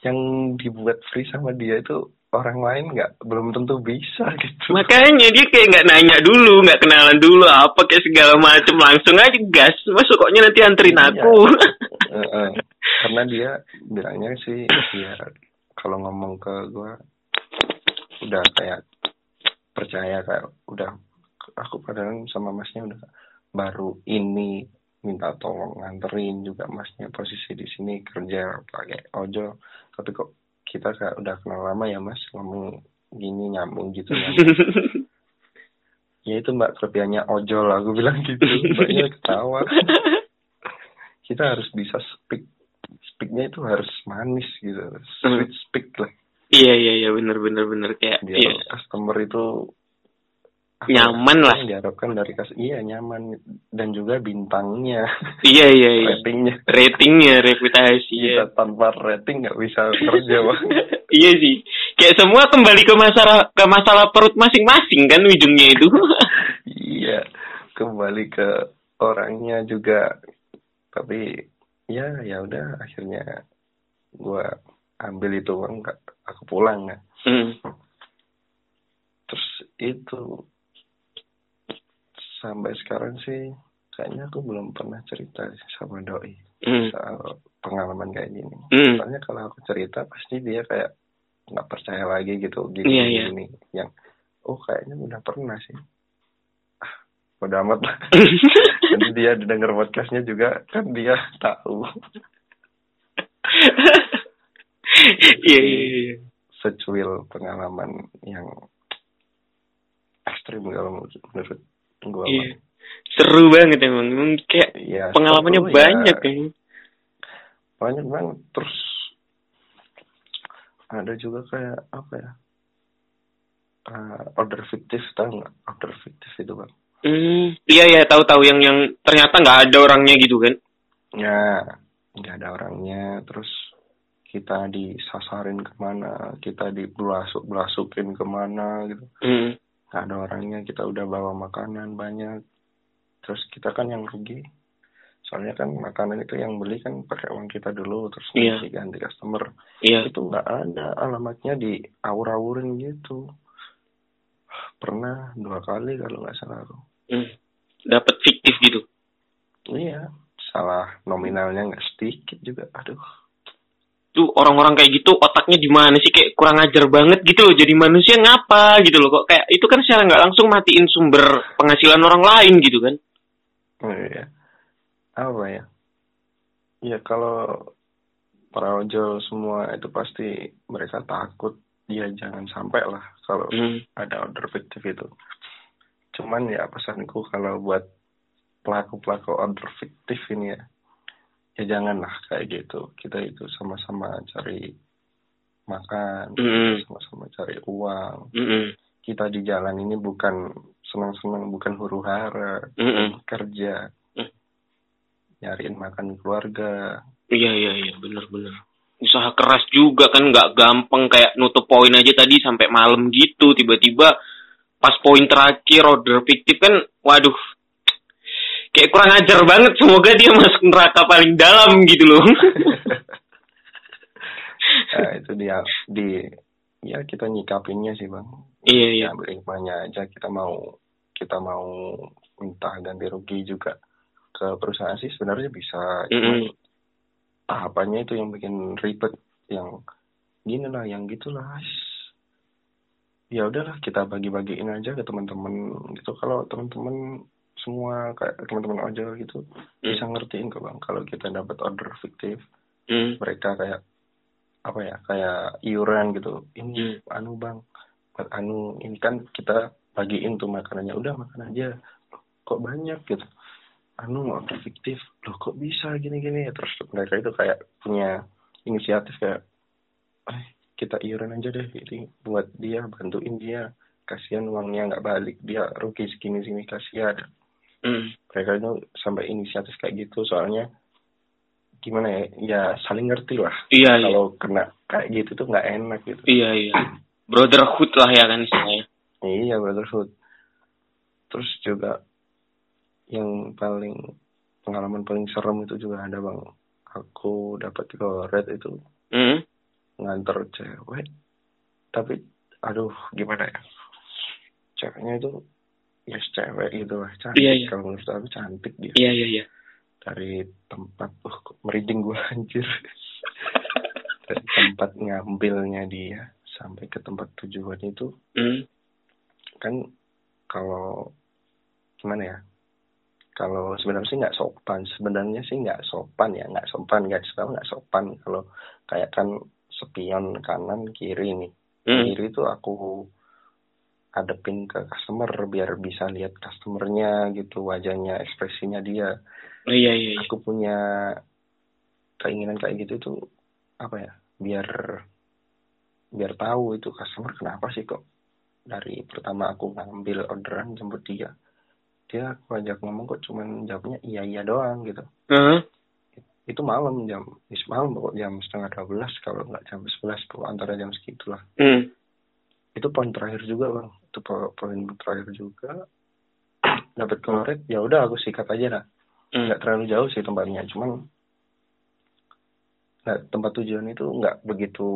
yang dibuat free sama dia itu orang lain nggak belum tentu bisa gitu Makanya dia kayak nggak nanya dulu, nggak kenalan dulu apa kayak segala macem langsung aja gas. Masuk koknya nanti anterin Iya. aku. Heeh. Karena dia bilangnya sih ya kalau ngomong ke gua udah kayak percaya kayak udah aku padahal sama masnya udah baru ini minta tolong nganterin juga masnya posisi di sini kerja pakai ojol. Tapi kok kita kayak udah kenal lama ya mas ngomong gini nyambung gitu ya ya itu mbak kelebihannya ojol aku bilang gitu. Mbaknya ketawa. Kita harus bisa speak speaknya itu harus manis gitu sweet speak lah Iya iya iya bener bener bener kayak iya. customer itu ya, Nyaman lah. diharapkan dari kas iya nyaman dan juga bintangnya Iya iya iya. ratingnya Ratingnya, reputasi kita ya. tanpa rating nggak bisa kerja bang iya sih. Kayak semua kembali ke masalah ke masalah perut masing-masing kan ujungnya itu. iya kembali ke orangnya juga tapi ya ya udah akhirnya gua ambil itu uang nggak- aku pulang kan hmm. terus itu sampai sekarang sih kayaknya aku belum pernah cerita sama doi Hmm. soal pengalaman kayak gini Hmm. soalnya kalau aku cerita pasti dia kayak nggak percaya lagi gitu gini Iya, iya. gini yang oh kayaknya udah pernah sih ah udah amat lah nanti dia denger podcastnya juga kan dia tahu Iya iya iya. secuil pengalaman yang ekstrim kalau menurut gua Iya. Seru banget emang. Emang kayak ya pengalamannya seru ya. banyak kan. banyak banget terus ada juga kayak apa ya uh, order fiktif tahu nggak order fiktif itu bang Hmm, iya iya tahu-tahu yang yang ternyata nggak ada orangnya gitu kan. ya nggak ada orangnya. Terus kita disasarin ke mana kita dibelasuk belasukin ke mana gitu. Hmm. nggak ada orangnya kita udah bawa makanan banyak. Terus kita kan yang rugi. Soalnya kan makanan itu yang beli kan pakai uang kita dulu terus nanti ganti customer. Iya. itu nggak ada alamatnya di aur-aurin gitu. Pernah dua kali kalau nggak salah aku Hmm. dapat fiktif gitu. Iya salah nominalnya nggak sedikit juga aduh. Tuh orang-orang kayak gitu otaknya di mana sih? Kayak kurang ajar banget gitu loh. Jadi manusia ngapa gitu loh. Kok kayak itu kan secara nggak langsung matiin sumber penghasilan orang lain gitu kan? Oh, iya. Apa ya? Ya kalau para ojol semua itu pasti mereka takut. Ya jangan sampai lah kalau hmm. ada order fiktif itu cuman ya pesanku kalau buat pelaku-pelaku order fiktif ini ya ya janganlah kayak gitu. Kita itu sama-sama cari makan mm sama-sama cari uang. Mm -hmm. kita di jalan ini bukan senang-senang bukan huru hara mm -hmm. kerja. Mm. nyariin makan keluarga. Iya iya iya. Benar-benar usaha keras juga kan. Nggak gampang kayak nutup poin aja tadi sampai malam gitu. Tiba-tiba pas poin terakhir order fiktif kan waduh kayak kurang ajar banget. Semoga dia masuk neraka paling dalam gitu loh. Nah, itu dia. Di ya kita nyikapinnya sih bang. Iya iya. Ambil hikmahnya aja. Kita mau kita mau minta ganti rugi juga ke perusahaan sih sebenarnya bisa. Mm -hmm. tahapannya itu yang bikin ribet. Yang gini lah yang gitulah ya udahlah kita bagi-bagiin aja ke teman-teman gitu. Kalau teman-teman semua kayak teman-teman ojol gitu hmm. bisa ngertiin kok bang kalau kita dapat order fiktif hmm. mereka kayak apa ya kayak iuran gitu. Ini hmm. anu bang buat anu ini kan kita bagiin tuh makanannya. Udah makan aja. Kok banyak gitu? Anu order fiktif. Loh kok bisa gini-gini? Terus mereka itu kayak punya inisiatif kayak eh kita iuran aja deh ini buat dia bantuin dia kasihan uangnya nggak balik dia rugi segini segini kasihan Mm. Mereka itu sampai inisiatif kayak gitu soalnya gimana ya ya saling ngerti lah iya, iya. kalau iya. kena kayak gitu tuh nggak enak gitu iya iya brotherhood lah ya kan istilahnya iya brotherhood terus juga yang paling pengalaman paling serem itu juga ada bang aku dapat red itu mm. Nganter cewek. Tapi aduh gimana ya? Ceweknya itu ya yes, cewek gitu lah. Cantik iya, iya. kalau menurut aku cantik dia. Iya iya iya. Dari tempat uh, merinding gue anjir. Dari tempat ngambilnya dia sampai ke tempat tujuan itu mm. kan kalau gimana ya? Kalau sebenarnya sih nggak sopan. Sebenarnya sih nggak sopan ya. Nggak sopan guys kalau nggak sopan. Kalau kayak kan sepion kanan kiri nih mm. kiri itu aku adepin ke customer biar bisa lihat customernya gitu wajahnya ekspresinya dia oh, iya, iya, iya. aku punya keinginan kayak gitu tuh apa ya biar biar tahu itu customer kenapa sih kok dari pertama aku ngambil orderan jemput dia dia aku ajak ngomong kok cuman jawabnya iya iya doang gitu uh -huh. Itu malam jam malam pokok jam setengah dua belas kalau nggak jam sebelas pokok antara jam segitulah. Uh itu poin terakhir juga bang. Itu poin terakhir juga. Dapat kemarin ya udah aku sikat aja lah hmm. nggak terlalu jauh sih tempatnya cuman nggak tempat tujuan itu nggak begitu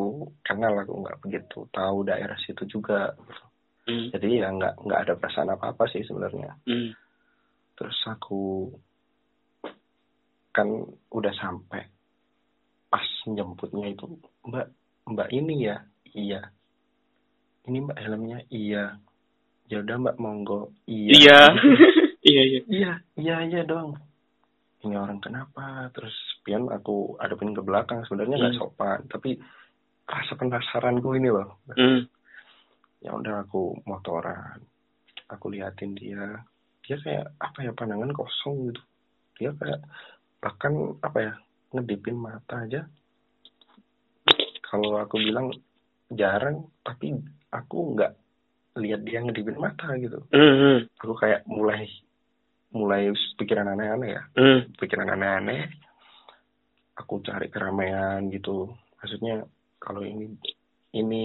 kenal aku nggak begitu tahu daerah situ juga. Hmm. jadi ya nggak nggak ada perasaan apa apa sih sebenarnya. Hmm. terus aku kan udah sampai. Pas jemputnya itu mbak mbak ini ya? Iya. Ini mbak helmnya? Iya. Ya udah mbak monggo. Iya. Iya. Iya iya. Iya iya iya dong. Ini orang kenapa? Terus pian aku adepin ke belakang. Sebenarnya nggak hmm. sopan tapi rasa penasaranku ini loh. Hmm. ya udah aku motoran. Aku liatin dia. Dia kayak apa ya pandangan kosong gitu. Dia kayak bahkan apa ya ngedipin mata aja. Kalau aku bilang jarang tapi aku nggak lihat dia ngedipin mata gitu. Mm-hmm. aku kayak mulai mulai pikiran aneh-aneh ya. Mm. pikiran aneh-aneh aku cari keramaian gitu. Maksudnya kalau ini ini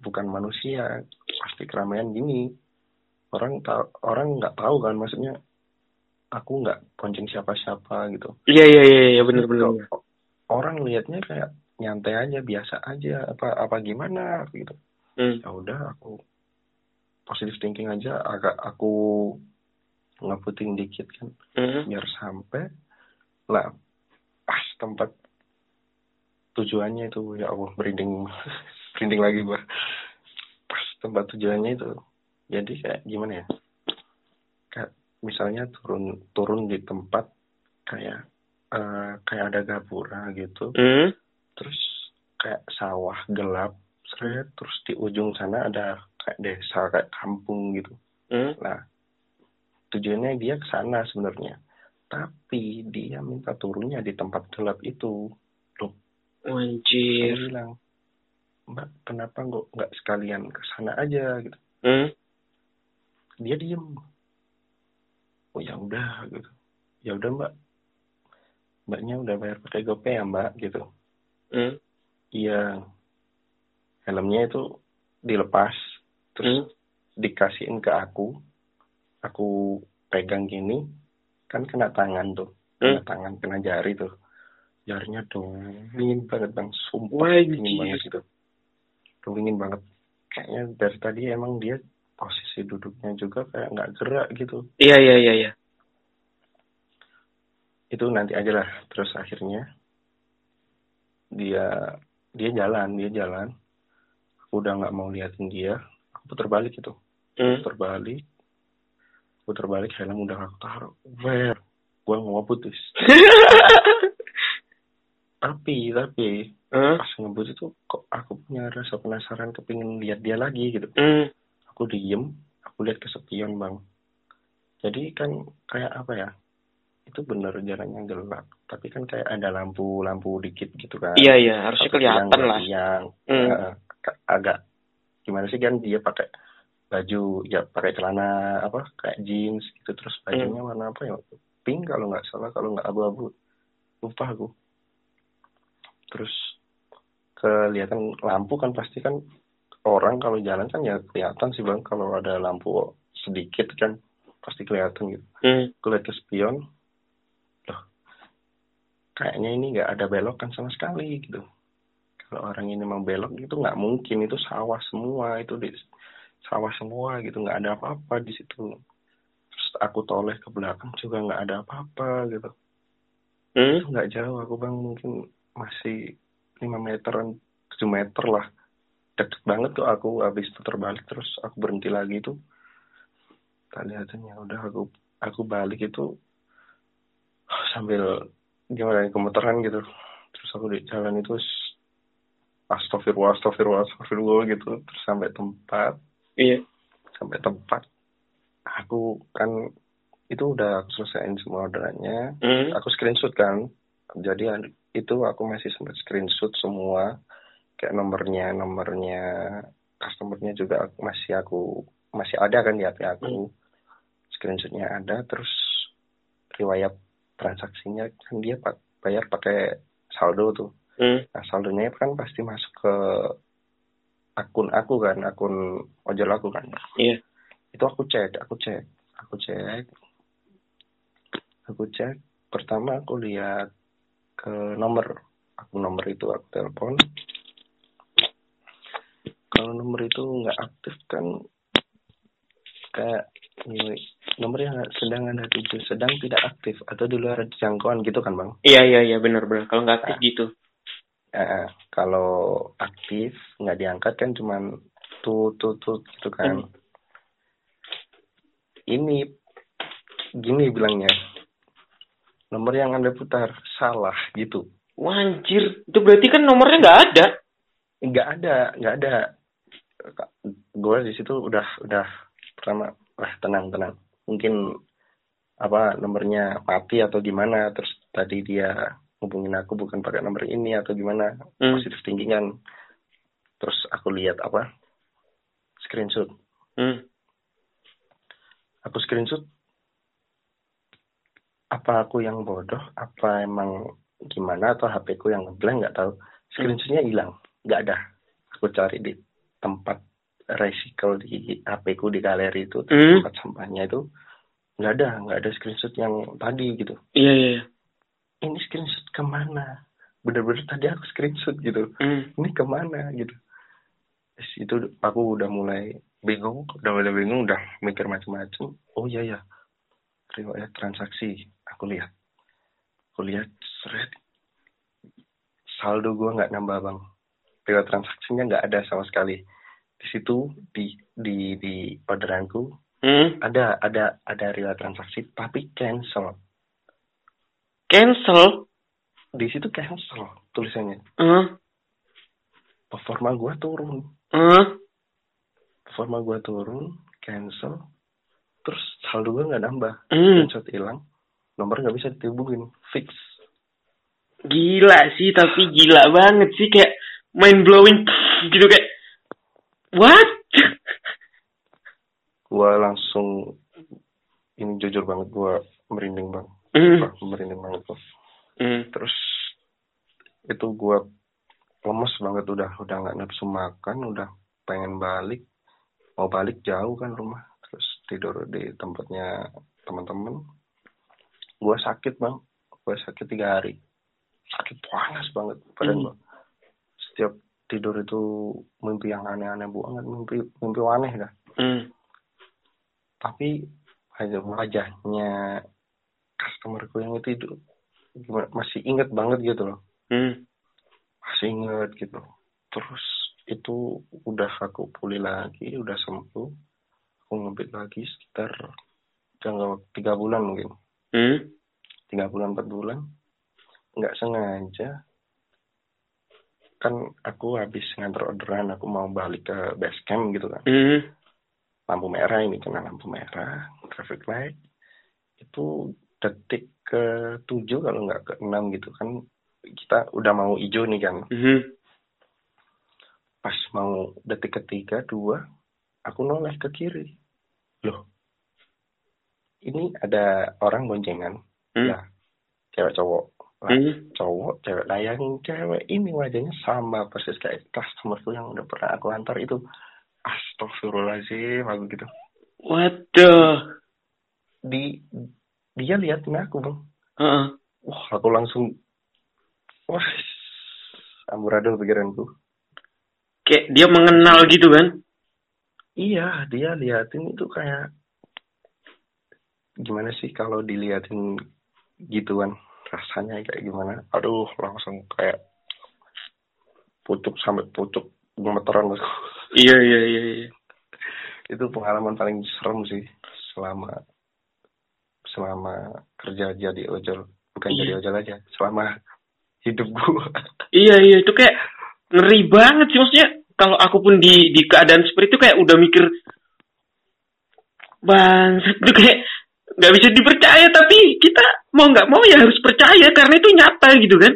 bukan manusia pasti keramaian gini. Orang tahu orang nggak tahu kan maksudnya aku nggak poncing siapa-siapa gitu. Iya iya iya iya benar-benar orang liatnya kayak nyantai aja biasa aja apa apa gimana gitu. Hmm. ya udah aku positive thinking aja agak aku ngeputing dikit kan. Hmm. biar sampai lah pas tempat tujuannya itu ya Allah merinding merinding lagi gua. Pas tempat tujuannya itu jadi kayak gimana ya misalnya turun turun di tempat kayak eh, kayak ada gapura gitu Hmm. terus kayak sawah gelap seret, terus di ujung sana ada kayak desa kayak kampung gitu Hmm. Nah, tujuannya dia ke sana sebenarnya. Tapi dia minta turunnya di tempat gelap itu. Loh, saya Anjir. bilang, Mbak, kenapa nggak nggak sekalian ke sana aja gitu. Hmm. Dia diem. Oh ya udah gitu. Ya udah Mbak. Mbaknya udah bayar pakai GoPay ya Mbak gitu. Hmm. Iya. Helmnya itu dilepas. Terus Hmm. dikasihin ke aku aku pegang gini kan kena tangan tuh kena Hmm. tangan kena jari tuh jarinya dingin banget bang sumpah Wah, dingin banget gitu dingin banget kayaknya dari tadi emang dia posisi duduknya juga kayak nggak gerak gitu. Iya iya iya iya. itu nanti aja lah. Terus akhirnya dia dia jalan dia jalan. Aku udah nggak mau liatin dia. Aku putar balik itu Hmm. putar balik. Putar balik helm udah aku taruh. Where gua mau putus tapi tapi Hmm. pas ngebut itu kok aku punya rasa penasaran kepingin lihat dia lagi gitu. Hmm. Aku diem aku lihat ke spion bang jadi kan kayak apa ya itu bener jalannya gelap tapi kan kayak ada lampu-lampu dikit gitu kan Iya iya, harusnya Satu kelihatan dua lah. tiang. Hmm. Agak gimana sih kan dia pakai baju ya pakai celana apa kayak jeans gitu terus bajunya Hmm. warna apa ya pink kalau nggak salah kalau nggak abu-abu lupa aku terus kelihatan lampu kan pasti kan orang kalau jalan kan ya kelihatan sih bang. Kalau ada lampu sedikit kan pasti kelihatan gitu. Hmm. ke spion loh kayaknya ini nggak ada belokan sama sekali gitu. Kalau orang ini mau belok itu nggak mungkin. Itu sawah semua itu di sawah semua gitu. Nggak ada apa-apa di situ. Terus aku toleh ke belakang juga nggak ada apa-apa gitu. Hmm. nggak jauh aku bang. Mungkin masih lima meteran tujuh meter lah deket banget tuh aku habis itu terbalik terus aku berhenti lagi tuh. Tak lihatin ya udah aku aku balik itu sambil gimana gemeteran gitu. Terus aku di jalan itu astagfirullah astagfirullah astagfirullah gitu. Terus sampai tempat. Iya. sampai tempat. Aku kan itu udah aku selesaiin semua orderannya. Hmm. aku screenshot kan. Jadi ad- itu aku masih sempat screenshot semua kayak nomornya nomornya customernya juga masih aku masih ada kan di HP aku. Screenshotnya ada terus riwayat transaksinya kan dia pak bayar pakai saldo tuh. Hmm. nah saldonya kan pasti masuk ke akun aku kan akun ojol aku kan. Iya. itu aku cek aku cek aku cek aku cek. Pertama aku lihat ke nomor aku nomor itu aku telepon kalau nomor itu nggak aktif kan kayak ini, nomor yang sedang anda tuju sedang tidak aktif atau di luar jangkauan gitu kan bang Iya iya iya benar benar. Kalau nggak aktif Ah. gitu. Eh, kalau aktif nggak diangkat kan cuman tut tut tut gitu kan. Hmm. Ini gini bilangnya. Nomor yang Anda putar salah gitu. Wah, anjir, itu berarti kan nomornya nggak ada. Nggak ada, nggak ada. Gue di situ udah udah pertama wah tenang tenang. Mungkin apa nomornya mati atau gimana terus tadi dia hubungin aku bukan pakai nomor ini atau gimana. Hmm. positif thinking kan terus aku lihat apa screenshot. Hmm. aku screenshot apa aku yang bodoh? Apa emang gimana? Atau HP ku yang ngeblank nggak tahu. Screenshotnya hilang. Nggak ada. Aku cari di tempat recycle di HP ku di galeri itu Hmm. tempat sampahnya itu nggak ada nggak ada screenshot yang tadi gitu. Iya iya. iya. ini screenshot ke mana? Bener-bener tadi aku screenshot gitu. Hmm. ini ke mana gitu. Terus itu aku udah mulai bingung udah mulai bingung udah mikir macam-macam oh iya ya riwayat transaksi. Aku lihat. Aku lihat seret. Saldo gue nggak nambah bang riwayat transaksinya nggak ada sama sekali di situ di di di orderanku Hmm. ada ada ada riwayat transaksi tapi cancel Cancel. di situ cancel tulisannya Eh. performa gue turun Eh. performa gue turun cancel terus saldo gue nggak nambah Hmm. screenshot hilang nomor nggak bisa dihubungin fix Gila sih, tapi gila banget sih kayak mind blowing gitu kayak what? gue langsung ini jujur banget gue merinding bang Hmm. Wah, merinding banget tuh Hmm. terus itu gue lemes banget udah udah nggak nafsu makan udah pengen balik mau balik jauh kan rumah terus tidur di tempatnya teman-teman gue sakit bang gue sakit tiga hari sakit panas banget badan Hmm. gua. Setiap tidur itu mimpi yang aneh-aneh banget mimpi mimpi aneh dah Hmm. tapi aja wajahnya customerku yang itu itu gimana masih inget banget gitu loh. Hmm. masih inget gitu. Terus itu udah aku pulih lagi udah sembuh. Aku ngebit lagi sekitar jangka tiga bulan mungkin. Hmm. tiga bulan empat bulan. Nggak sengaja kan aku habis ngantar orderan aku mau balik ke base camp gitu kan Hmm. lampu merah ini kena lampu merah traffic light itu detik ke tujuh kalau nggak ke enam gitu kan kita udah mau hijau nih kan Hmm. pas mau detik ketiga dua aku noleh ke kiri loh ini ada orang boncengan Hmm. ya cewek cowok lah Hmm. cowok cewek yang cewek ini wajahnya sama persis kayak customerku yang udah pernah aku antar itu astagfirullahaladzim aku gitu Waduh. di dia liatin aku bang Heeh. wah aku langsung wah amburadul pikiranku Kayak dia mengenal gitu kan? iya dia liatin itu kayak gimana sih kalau diliatin gituan rasanya kayak gimana aduh langsung kayak pucuk sampai pucuk gemeteran aku. Iya iya iya. iya. itu pengalaman paling serem sih selama selama kerja jadi ojol bukan Iya. jadi ojol aja selama hidup gua Iya iya itu kayak ngeri banget sih maksudnya kalau aku pun di di keadaan seperti itu kayak udah mikir bang itu kayak nggak bisa dipercaya tapi kita mau nggak mau ya harus percaya karena itu nyata gitu kan.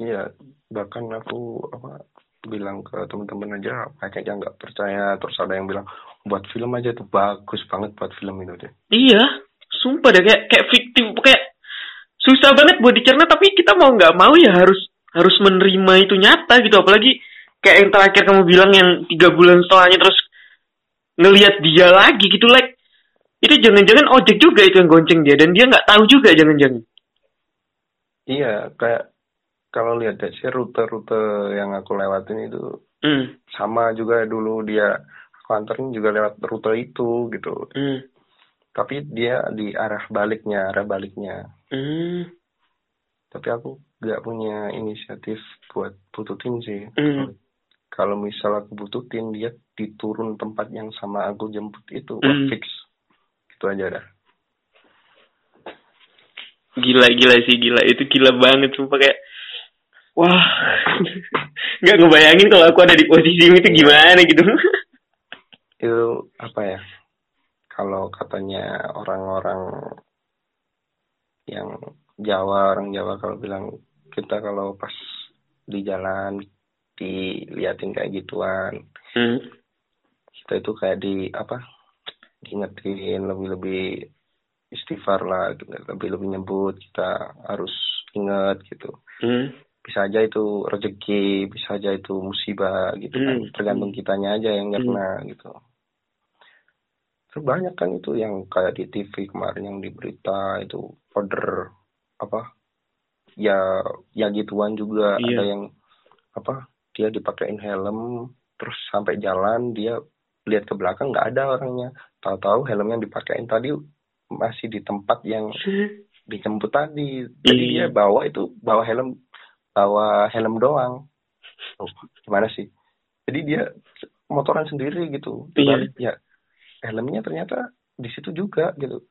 Iya bahkan aku apa bilang ke teman-teman aja banyak yang nggak percaya terus ada yang bilang buat film aja tuh bagus banget buat film itu deh. Iya sumpah deh kayak kayak fiktif kayak susah banget buat dicerna tapi kita mau nggak mau ya harus harus menerima itu nyata gitu. Apalagi kayak yang terakhir kamu bilang yang tiga bulan setelahnya terus ngelihat dia lagi gitu like itu jangan-jangan ojek juga itu yang gonceng dia dan dia nggak tahu juga jangan-jangan iya kayak kalau lihat deh sih rute-rute yang aku lewatin itu hmm. sama juga dulu dia aku anterin juga lewat rute itu gitu Hmm. tapi dia di arah baliknya arah baliknya Hmm. tapi aku nggak punya inisiatif buat bututin sih Hmm. kalau misal aku bututin dia diturun tempat yang sama aku jemput itu Hmm. fix itu aja dah. Gila gila sih gila. Itu gila banget sumpah kayak wah. Nggak ngebayangin kalau aku ada di posisi itu gimana gitu. Itu apa ya? Kalau katanya orang-orang yang Jawa orang Jawa kalau bilang kita kalau pas di jalan diliatin kayak gituan. Hmm. kita itu kayak di apa diingetin lebih-lebih istighfar lah lebih-lebih nyebut kita harus ingat gitu Hmm. bisa aja itu rezeki bisa aja itu musibah gitu kan Hmm. tergantung kitanya aja yang nggak Hmm. kena gitu terus banyak kan itu yang kayak di TV kemarin yang di berita itu order apa ya ya gituan juga Iya. ada yang apa dia dipakein helm terus sampai jalan dia lihat ke belakang nggak ada orangnya tahu-tahu helm yang dipakein tadi masih di tempat yang dijemput tadi. Jadi Iya. dia bawa itu bawa helm bawa helm doang. Oh, gimana sih? Jadi dia motoran sendiri gitu. Iya. Ya helmnya ternyata di situ juga gitu.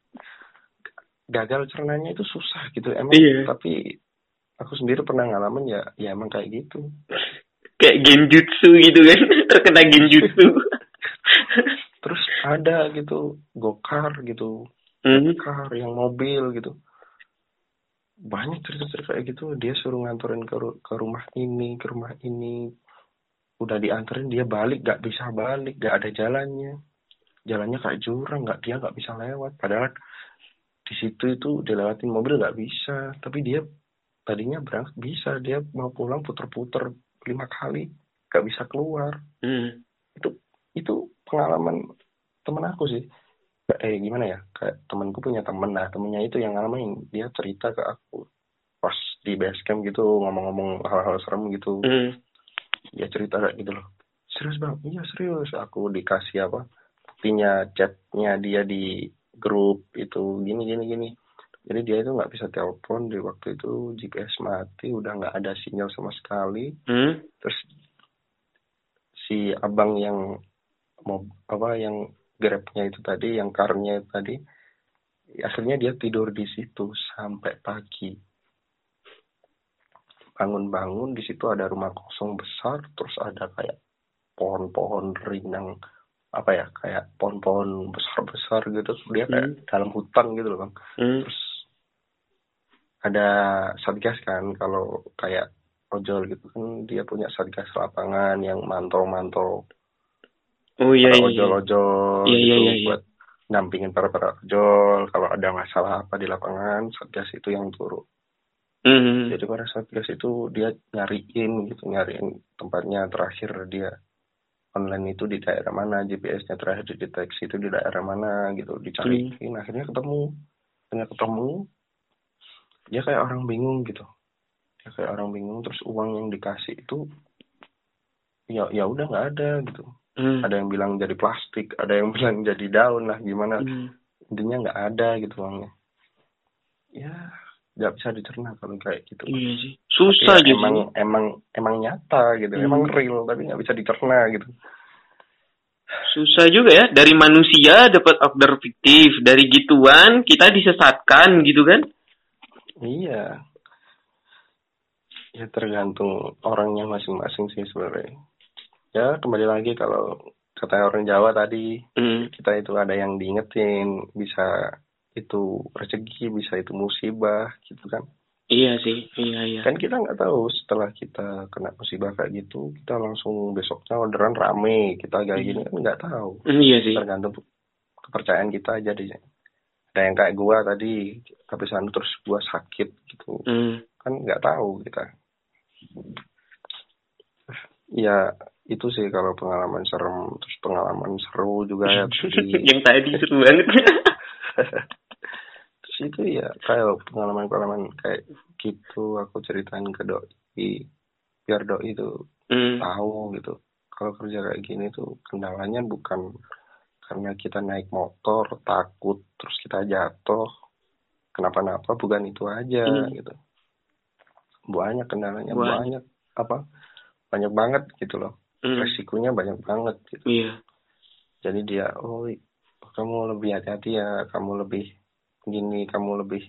Gagal cernanya itu susah gitu emang. Iya. tapi aku sendiri pernah ngalamin ya ya emang kayak gitu. Kayak genjutsu gitu kan. Terkena genjutsu terus ada gitu gokar gitu Hmm. car yang mobil gitu. Banyak cerita-cerita kayak gitu. Dia suruh nganterin ke, ru- ke rumah ini ke rumah ini. Udah dianterin dia balik gak bisa balik gak ada jalannya. Jalannya kayak jurang nggak dia nggak bisa lewat. Padahal di situ itu dilewatin mobil nggak bisa. Tapi dia tadinya berangkat bisa. Dia mau pulang puter-puter lima kali gak bisa keluar. Hmm. itu pengalaman temen aku sih. Eh gimana ya? Kayak temenku punya temen. Nah temennya itu yang ngalamin. Dia cerita ke aku pas di base camp gitu ngomong-ngomong hal-hal serem gitu. Hmm. dia cerita kayak gitu loh. Serius bang? Iya serius. Aku dikasih apa? Buktinya chatnya dia di grup itu. Gini gini gini. Jadi dia itu nggak bisa telepon di waktu itu. GPS mati udah nggak ada sinyal sama sekali. Hmm. terus si abang yang apa yang grabnya itu tadi yang karnya itu tadi akhirnya dia tidur di situ sampai pagi. Bangun-bangun di situ ada rumah kosong besar terus ada kayak pohon-pohon rindang apa ya kayak pohon-pohon besar-besar gitu dia kayak dalam hutan gitu loh bang. Hmm. terus ada satgas kan kalau kayak ojol gitu kan dia punya satgas lapangan yang mantau-mantau oh iya para iya iya. ojol-ojol Iya, iya, gitu iya, iya. buat nampingin para para ojol kalau ada masalah apa di lapangan satgas itu yang turun Hmm. jadi para satgas itu dia nyariin gitu nyariin tempatnya terakhir dia online itu di daerah mana GPS-nya terakhir dideteksi itu di daerah mana gitu dicariin Hmm. akhirnya ketemu akhirnya ketemu dia kayak orang bingung gitu dia kayak orang bingung terus uang yang dikasih itu ya ya udah nggak ada gitu Hmm. ada yang bilang jadi plastik ada yang bilang jadi daun lah gimana Hmm. intinya nggak ada gitu uangnya ya nggak bisa dicerna kalau kayak gitu Iya sih. Tapi Susah ya gitu. emang emang emang nyata gitu Hmm. emang real tapi nggak bisa dicerna gitu Susah juga ya. Dari manusia dapat order fiktif. Dari gituan kita disesatkan gitu kan. iya ya tergantung orangnya masing-masing sih sebenarnya ya kembali lagi kalau kata orang Jawa tadi Hmm. kita itu ada yang diingetin bisa itu rezeki bisa itu musibah gitu kan Iya sih. Iya iya. kan kita nggak tahu setelah kita kena musibah kayak gitu kita langsung besoknya orderan rame kita kayak gini kan nggak tahu Hmm, iya sih. tergantung kepercayaan kita aja deh ada yang kayak gua tadi habis anu terus gua sakit gitu Hmm. kan nggak tahu kita ya itu sih kalau pengalaman serem terus pengalaman seru juga ya tadi Yang tadi seru banget. terus itu ya kayak pengalaman-pengalaman kayak gitu aku ceritain ke doi biar doi itu hmm. tahu gitu kalau kerja kayak gini tuh kendalanya bukan karena kita naik motor takut terus kita jatuh kenapa-napa bukan itu aja Hmm. gitu banyak kendalanya Banyak. banyak apa banyak banget gitu loh Hmm. resikonya banyak banget gitu Iya. jadi dia oh kamu lebih hati-hati ya kamu lebih gini kamu lebih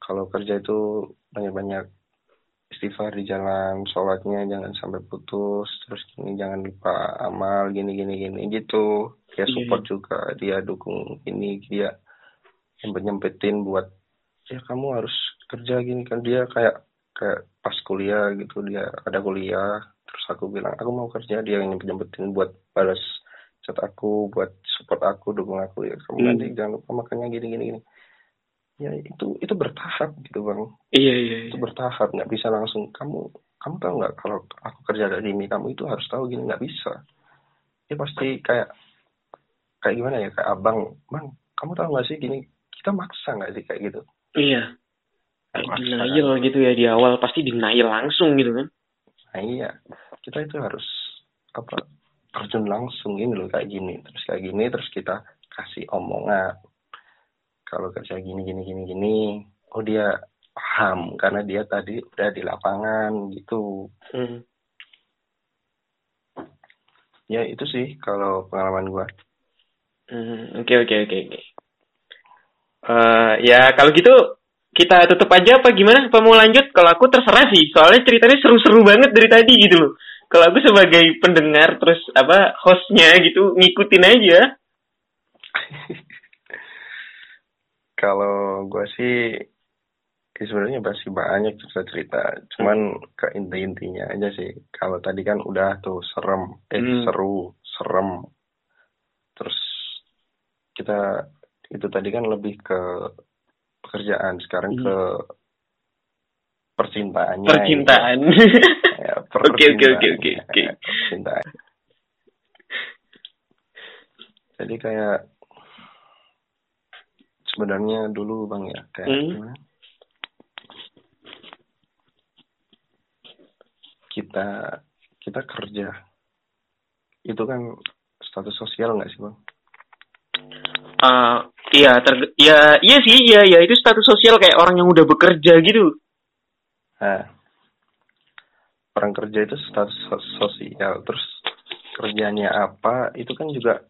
kalau kerja itu banyak-banyak istighfar di jalan sholatnya jangan sampai putus terus gini jangan lupa amal gini gini gini gitu dia Iya, support juga dia dukung ini dia nyempet nyempetin buat ya kamu harus kerja gini kan dia kayak kayak pas kuliah gitu dia ada kuliah terus aku bilang aku mau kerja dia yang nyempet nyempetin buat balas chat aku buat support aku dukung aku ya kamu Hmm. nanti jangan lupa makanya gini gini gini ya itu itu bertahap gitu bang Iya iya. itu iya. bertahap nggak bisa langsung kamu kamu tahu nggak kalau aku kerja kayak gini kamu itu harus tahu gini nggak bisa dia pasti kayak kayak gimana ya kayak abang bang kamu tahu nggak sih gini kita maksa nggak sih kayak gitu Iya. Kayak Maksa. denial gitu ya di awal pasti denial langsung gitu kan. Nah iya kita itu harus apa terjun langsung ini loh kayak gini terus kayak gini terus kita kasih omongan kalau kerja gini gini gini gini oh dia paham karena dia tadi udah di lapangan gitu Hmm. ya itu sih kalau pengalaman gua Hmm, Oke oke oke oke. Eh, ya kalau gitu kita tutup aja apa gimana? Apa mau lanjut? Kalau aku terserah sih. Soalnya ceritanya seru-seru banget dari tadi gitu loh. Kalau aku sebagai pendengar terus apa hostnya gitu ngikutin aja. kalau gua sih ya sebenarnya masih banyak cerita cerita cuman ke inti intinya aja sih kalau tadi kan udah tuh serem eh Hmm. seru serem terus kita itu tadi kan lebih ke pekerjaan sekarang Hmm. ke percintaannya Percintaan. gitu. ya, Oke, oke, oke, oke, oke. percintaan jadi kayak sebenarnya dulu bang ya kayak Hmm. kita kita kerja itu kan status sosial nggak sih bang? Eh, iya, ter- iya, iya sih, iya, iya itu status sosial kayak orang yang udah bekerja gitu. Nah, orang kerja itu status sos- sosial, terus kerjanya apa itu kan juga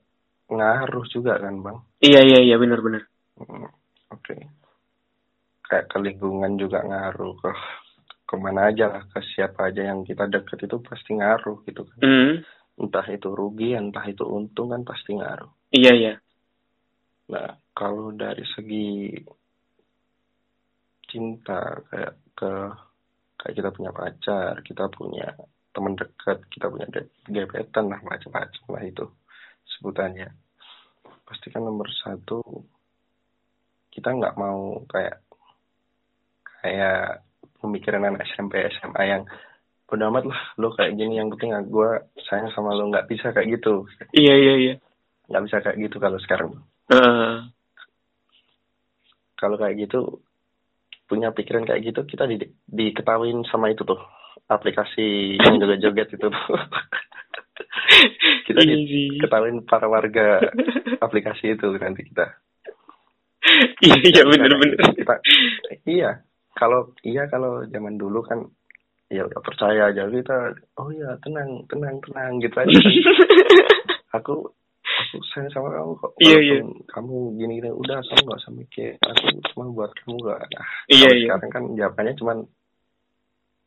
ngaruh juga kan bang? Iya, iya, iya, benar-benar. Hmm, Oke, kayak ke lingkungan juga ngaruh ke ke mana aja lah ke siapa aja yang kita deket itu pasti ngaruh gitu kan. Hmm, Entah itu rugi, entah itu untung kan pasti ngaruh. iya, iya. Nah, kalau dari segi cinta kayak ke kayak kita punya pacar, kita punya teman dekat, kita punya ge- gebetan lah macam-macam lah itu sebutannya. Pasti kan nomor satu kita nggak mau kayak kayak pemikiran anak SMP SMA yang udah amat lah lo kayak gini yang penting gue sayang sama lo nggak bisa kayak gitu Iya, iya, iya. nggak bisa kayak gitu kalau sekarang Eh, kalau kayak gitu punya pikiran kayak gitu kita di diketahuin sama itu tuh aplikasi yang joget-joget itu tuh. Kita iya sih. diketahuin para warga aplikasi itu nanti kita. Iya, iya, Kita- iya kalau iya kalau zaman dulu kan ya udah percaya aja kita oh ya tenang tenang tenang gitu aja aku sayang sama kamu kok Iya, iya. Kamu gini gini udah kamu nggak usah mikir aku cuma buat kamu gak nah, Iya, iya. sekarang kan jawabannya cuman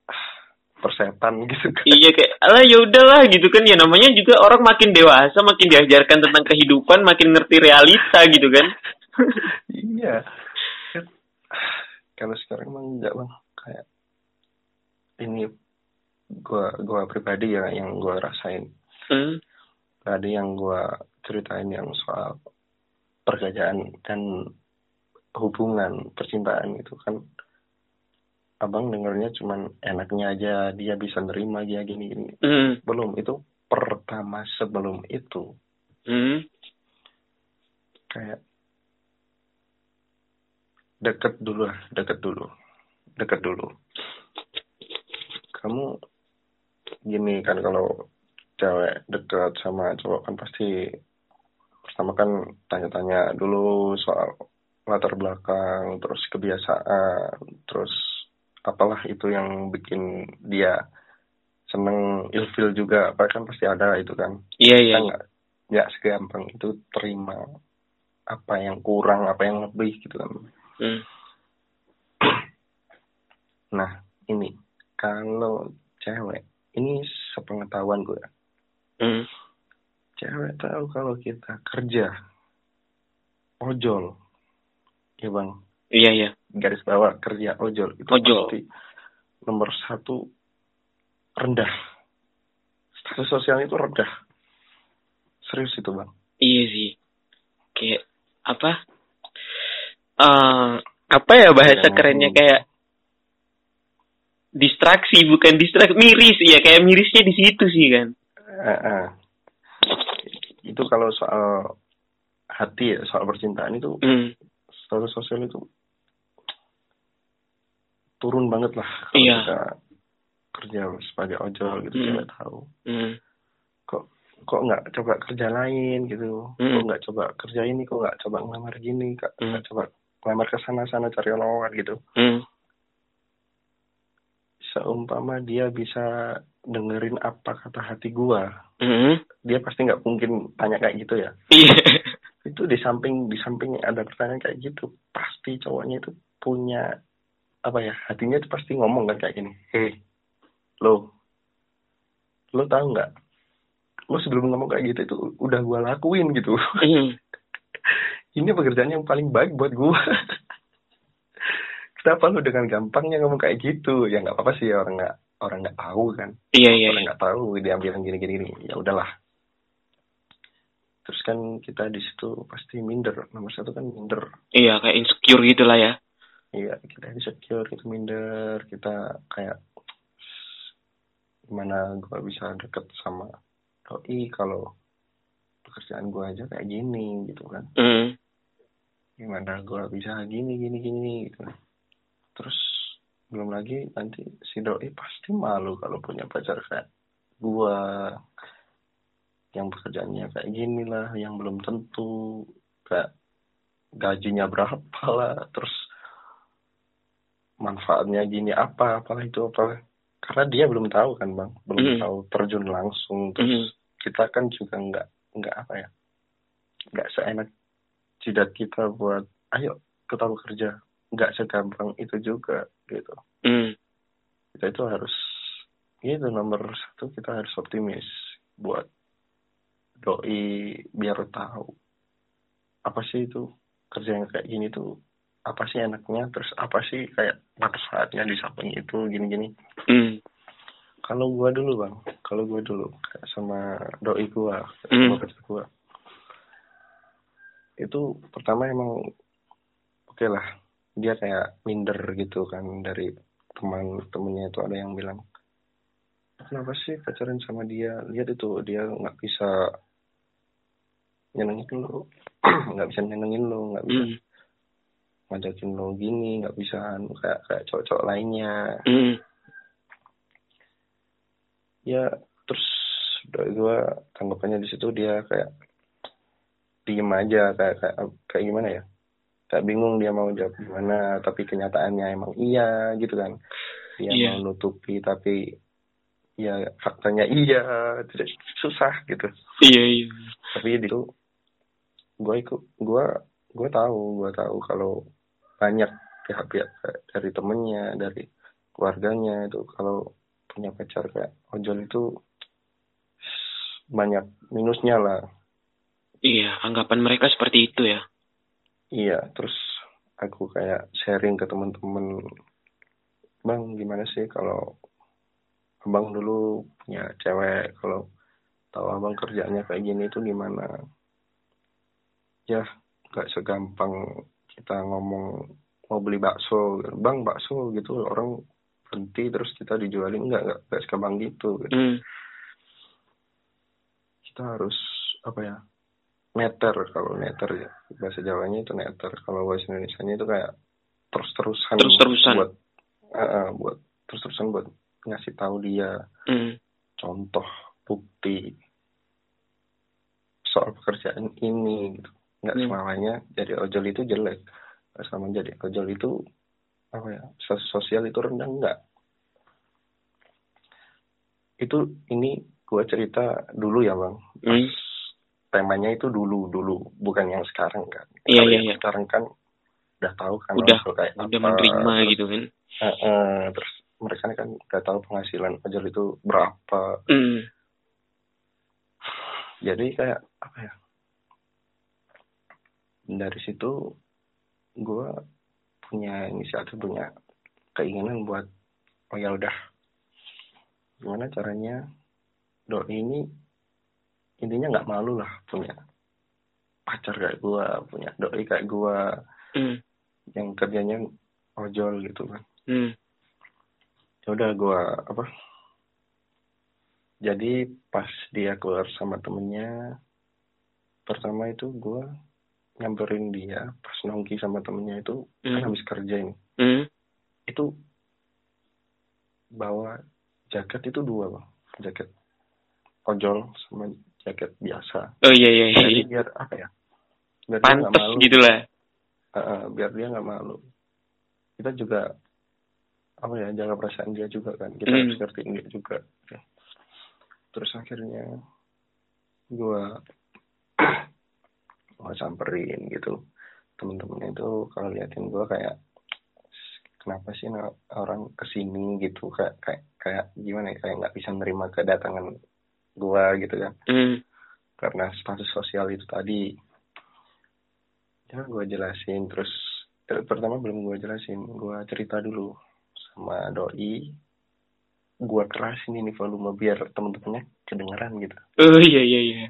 ah, persetan gitu kan Iya kayak alah ya udahlah gitu kan ya namanya juga orang makin dewasa makin diajarkan tentang kehidupan makin ngerti realita gitu kan. iya Kan, kalau sekarang emang enggak bang kayak ini gua gua pribadi ya yang gua rasain Hmm. Tadi yang gua ceritain yang soal pekerjaan dan hubungan percintaan itu kan abang dengarnya cuman enaknya aja dia bisa nerima dia gini gini Hmm. belum itu pertama sebelum itu Hmm. kayak deket dulu lah deket dulu deket dulu kamu gini kan kalau cewek deket sama cowok kan pasti pertama kan tanya-tanya dulu soal latar belakang terus kebiasaan terus apalah itu yang bikin dia seneng ilfil juga apa kan pasti ada itu kan Iya iya. kita nggak nggak segampang itu terima apa yang kurang apa yang lebih gitu kan Hmm. nah ini kalau cewek ini sepengetahuan gue Hmm. cewek tahu kalau kita kerja ojol ya bang Iya iya. garis bawah kerja ojol itu Ojol. pasti nomor satu rendah status sosial itu rendah serius itu bang Iya sih. Kayak apa? Eh apa ya bahasa Kayak kerennya kayak distraksi bukan distraksi miris ya kayak mirisnya di situ sih kan. Eh, eh. itu kalau soal hati ya soal percintaan itu Hmm. status sosial itu turun banget lah kalau Iya. kita kerja sebagai ojol gitu Hmm. cewek tahu Hmm. kok kok nggak coba kerja lain gitu Hmm. kok nggak coba kerja ini kok nggak coba ngelamar gini kok Hmm. nggak coba lamar ke sana-sana cari lowongan gitu Hmm. Seumpama dia bisa dengerin apa kata hati gua Hmm. dia pasti nggak mungkin tanya kayak gitu ya Iya. itu di samping di samping ada pertanyaan kayak gitu pasti cowoknya itu punya apa ya hatinya itu pasti ngomong kan kayak gini hei lo lo tahu nggak lo sebelum ngomong kayak gitu itu udah gua lakuin gitu Hmm. ini pekerjaan yang paling baik buat gua kenapa lo dengan gampangnya ngomong kayak gitu ya nggak apa-apa sih orang nggak orang nggak tahu kan Iya iya. orang iya. nggak tahu dia bilang gini gini gini ya udahlah terus kan kita di situ pasti minder nomor satu kan minder Iya kayak insecure gitulah ya. iya kita insecure kita minder kita kayak gimana gua bisa deket sama doi kalau pekerjaan gua aja kayak gini gitu kan Hmm. gimana gua bisa gini gini gini gitu terus belum lagi nanti si doi pasti malu kalau punya pacar kayak gua. Yang pekerjaannya kayak gini lah yang belum tentu. Kayak gajinya berapa lah terus manfaatnya gini apa apalah itu apa karena dia belum tahu kan bang. Belum Mm. tahu terjun langsung. Terus kita kan juga nggak nggak apa ya nggak seenak jidat kita buat ayo kita bekerja nggak segampang itu juga gitu Hmm. kita itu harus itu nomor satu kita harus optimis buat doi biar tahu apa sih itu kerja yang kayak gini tuh apa sih enaknya terus apa sih kayak manfaatnya di samping itu gini-gini Hmm. kalau gua dulu bang kalau gua dulu kayak sama doi gua Hmm. sama pacar gua itu pertama emang oke lah dia kayak minder gitu kan dari teman-temannya itu ada yang bilang kenapa sih pacaran sama dia lihat itu dia nggak bisa nyenengin lo nggak bisa nyenengin lo nggak bisa Hmm. ngajakin lo gini nggak bisa anu, kayak kayak cowok-cowok lainnya Hmm. ya terus dari gue tanggapannya di situ dia kayak diem aja kayak kayak kayak gimana ya kayak bingung dia mau jawab gimana tapi kenyataannya emang iya gitu kan dia Iya. mau nutupi tapi ya faktanya iya tidak susah gitu Iya iya. tapi itu gue ikut gue gue tahu gue tahu kalau banyak pihak-pihak dari temennya dari keluarganya itu kalau punya pacar kayak ojol itu banyak minusnya lah Iya, anggapan mereka seperti itu ya. Iya terus aku kayak sharing ke temen-temen bang gimana sih kalau abang dulu punya cewek? Kalau tahu abang kerjanya kayak gini itu gimana? Ya nggak segampang kita ngomong mau beli bakso. Bang bakso gitu. Orang berhenti terus kita dijualin. Nggak nggak nggak segampang gitu. Hmm. kita harus apa ya neter kalau neter ya bahasa Jawanya itu neter kalau bahasa Indonesia itu kayak terus-terusan Terus-terusan. buat eh, eh, buat terus-terusan buat ngasih tahu dia Hmm. contoh bukti soal pekerjaan ini gitu nggak Hmm. selamanya jadi ojol itu jelek nggak sama jadi ojol itu apa ya sosial itu rendah enggak itu ini gua cerita dulu ya bang Pas Hmm. Temanya itu dulu dulu bukan yang sekarang kan Iya, iya, yang iya. sekarang kan udah tahu kan Udah, kayak Udah apa, menerima terus, gitu kan. eh, eh, terus mereka kan udah tahu penghasilan ojol itu berapa Hmm. jadi kayak apa ya dari situ gue punya inisiatif punya keinginan buat oh ya udah gimana caranya doi ini intinya nggak malu lah punya pacar kayak gue punya doi kayak gue Hmm. yang kerjanya ojol gitu kan Hmm. ya udah gue apa jadi pas dia keluar sama temennya pertama itu gue nyamperin dia pas nongki sama temennya itu kan Hmm. habis kerja ini Hmm. itu bawa jaket itu dua bang jaket ojol sama jaket biasa. Oh iya iya iya. jadi biar apa ya? Biar dia Pantes malu. gitu lah. uh, biar dia nggak malu. Kita juga apa ya jaga perasaan dia juga kan. Kita Hmm. harus ngertiin dia juga. Terus akhirnya gua gua samperin gitu. Temen-temen itu kalau liatin gua kayak kenapa sih orang ke sini? gitu. Kayak kayak kayak gimana ya? Kayak nggak bisa nerima kedatangan gua gitu kan Hmm. karena status sosial itu tadi ya gue jelasin terus ter- pertama belum gue jelasin gue cerita dulu sama doi gue kerasin ini volume biar temen-temennya kedengeran gitu Oh iya iya iya.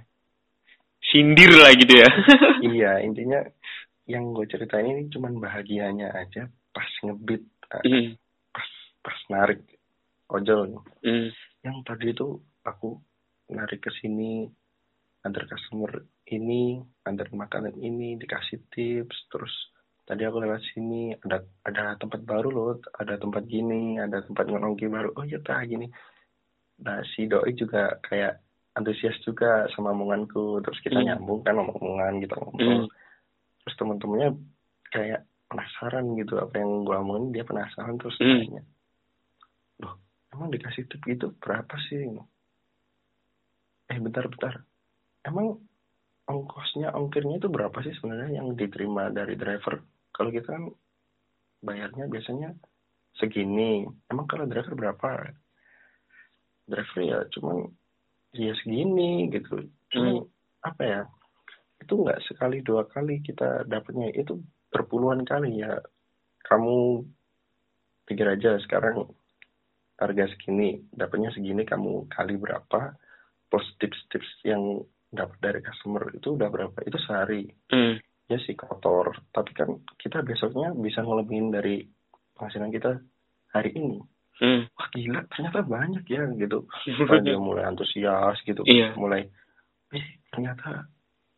Sindir lah gitu ya. iya intinya yang gue ceritain ini cuman bahagianya aja pas ngebit Hmm. pas pas narik ojol Hmm. yang tadi itu aku narik ke sini antar customer ini antar makanan ini dikasih tips. Terus tadi aku lewat sini ada ada tempat baru loh ada tempat gini ada tempat nongki baru. Oh iya tah gini. Nah si doi juga kayak antusias juga sama omonganku. Terus kita Hmm. nyambung kan kita ngobrol. Hmm. terus teman-temannya kayak penasaran gitu apa yang gua omongin dia penasaran. Terus Hmm. tanya loh emang dikasih tip gitu? Berapa sih eh bentar bentar. Emang ongkosnya ongkirnya itu berapa sih sebenarnya yang diterima dari driver? Kalau kita kan bayarnya biasanya segini. Emang kalau driver berapa? Driver ya cuman ya segini gitu. Cuman apa ya? Itu nggak sekali dua kali kita dapatnya. Itu berpuluhan kali ya. Kamu pikir aja sekarang harga segini dapatnya segini kamu kali berapa plus tips-tips yang dapat dari customer itu udah berapa? Itu sehari. Hmm. ya sih kotor. Tapi kan kita besoknya bisa ngelebihin dari penghasilan kita hari ini. Hmm. wah gila ternyata banyak ya gitu. Nah, dia mulai antusias gitu. Iya. mulai eh ternyata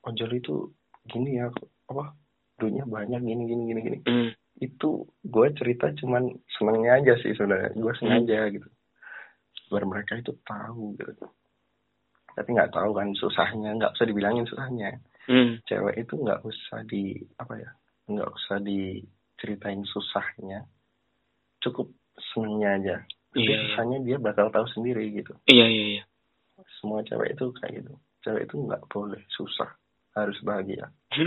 ojol itu gini ya apa duitnya banyak gini gini gini gini. Hmm. itu gue cerita cuman senengnya aja sih sebenarnya. Gue sengaja gitu. Biar mereka itu tahu gitu tapi nggak tahu kan susahnya nggak usah dibilangin susahnya Hmm. cewek itu nggak usah di apa ya nggak usah diceritain susahnya cukup senengnya aja Tapi Iya. susahnya dia bakal tahu sendiri gitu Iya iya iya. semua cewek itu kayak gitu cewek itu nggak boleh susah harus bahagia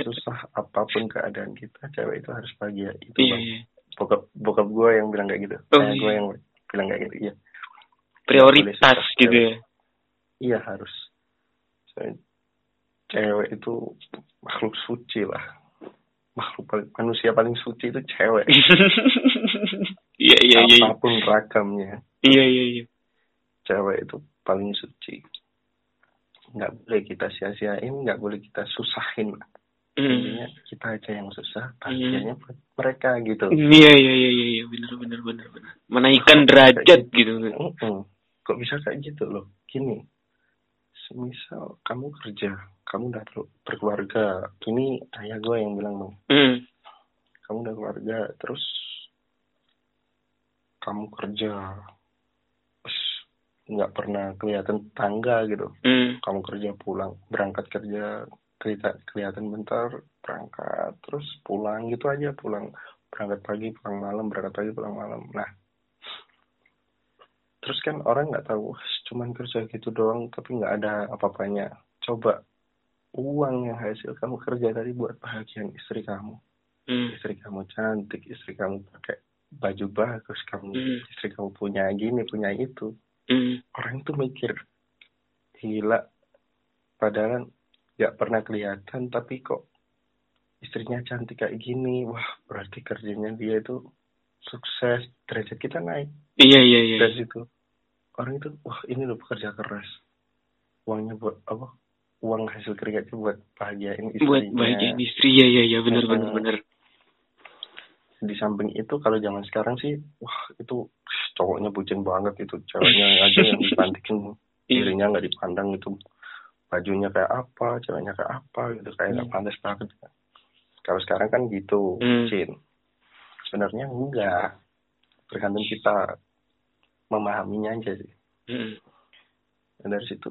susah apa pun keadaan kita cewek itu harus bahagia itu bang iya. bokap bokap gue yang bilang kayak gitu Oh, eh, gue iya. yang bilang kayak gitu iya Prioritas Boleh susah, gitu ya. Iya harus cewek itu makhluk suci lah makhluk paling manusia paling suci itu cewek Iya iya iya. iya. apa pun ragamnya Iya iya iya. cewek itu paling suci nggak boleh kita sia-siain nggak boleh kita susahin Hmm. intinya kita aja yang susah bahagianya buat mereka gitu Iya iya iya iya iya benar benar benar benar. Menaikkan derajat gitu. Mm-mm. kok bisa kayak gitu loh gini semisal kamu kerja kamu udah ber- berkeluarga ini ayah gue yang bilang bang Hmm. kamu udah keluarga terus kamu kerja terus nggak pernah kelihatan tangga gitu Hmm. kamu kerja pulang berangkat kerja kelihatan bentar berangkat terus pulang gitu aja pulang berangkat pagi pulang malam berangkat pagi pulang malam nah terus kan orang nggak tahu "Wah, cuman kerja gitu doang tapi nggak ada apa-apanya coba uang yang hasil kamu kerja tadi buat bahagian istri kamu Hmm. istri kamu cantik istri kamu pakai baju bagus kamu Hmm. istri kamu punya gini punya itu Hmm. orang itu mikir gila padahal nggak pernah kelihatan tapi kok istrinya cantik kayak gini wah berarti kerjanya dia itu sukses derajat kita naik Iya iya iya. dari situ orang itu wah ini loh pekerja keras uangnya buat apa uang hasil kerjanya buat bahagiain istrinya Buat bagian istri iya iya iya benar benar benar. di samping itu kalau zaman sekarang sih wah itu cowoknya bucin banget itu ceweknya aja yang dipantikin Iya. dirinya nggak dipandang itu bajunya kayak apa ceweknya kayak apa gitu kayak nggak Hmm. pantas banget kalau sekarang kan gitu Hmm. bucin sebenarnya enggak tergantung kita memahaminya aja sih Hmm. dan dari situ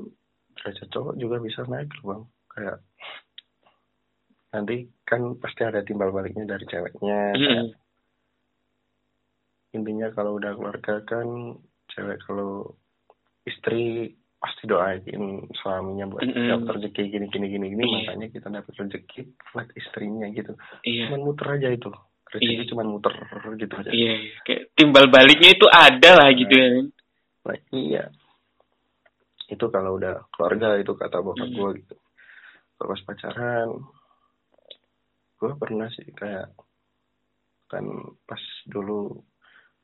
derajat cowok juga bisa naik loh bang kayak nanti kan pasti ada timbal baliknya dari ceweknya Mm. intinya kalau udah keluarga kan cewek kalau istri pasti doain suaminya buat Mm-mm. dapat rezeki gini gini gini gini Iya. makanya kita dapat rezeki buat istrinya gitu Iya. cuman muter aja itu rezeki Iya. cuman muter gitu aja Iya, iya. kayak timbal baliknya itu ada lah gitu ya. kan. Nah, iya itu kalau udah keluarga itu kata bokap Hmm. gue gitu kalau pas pacaran gue pernah sih kayak kan pas dulu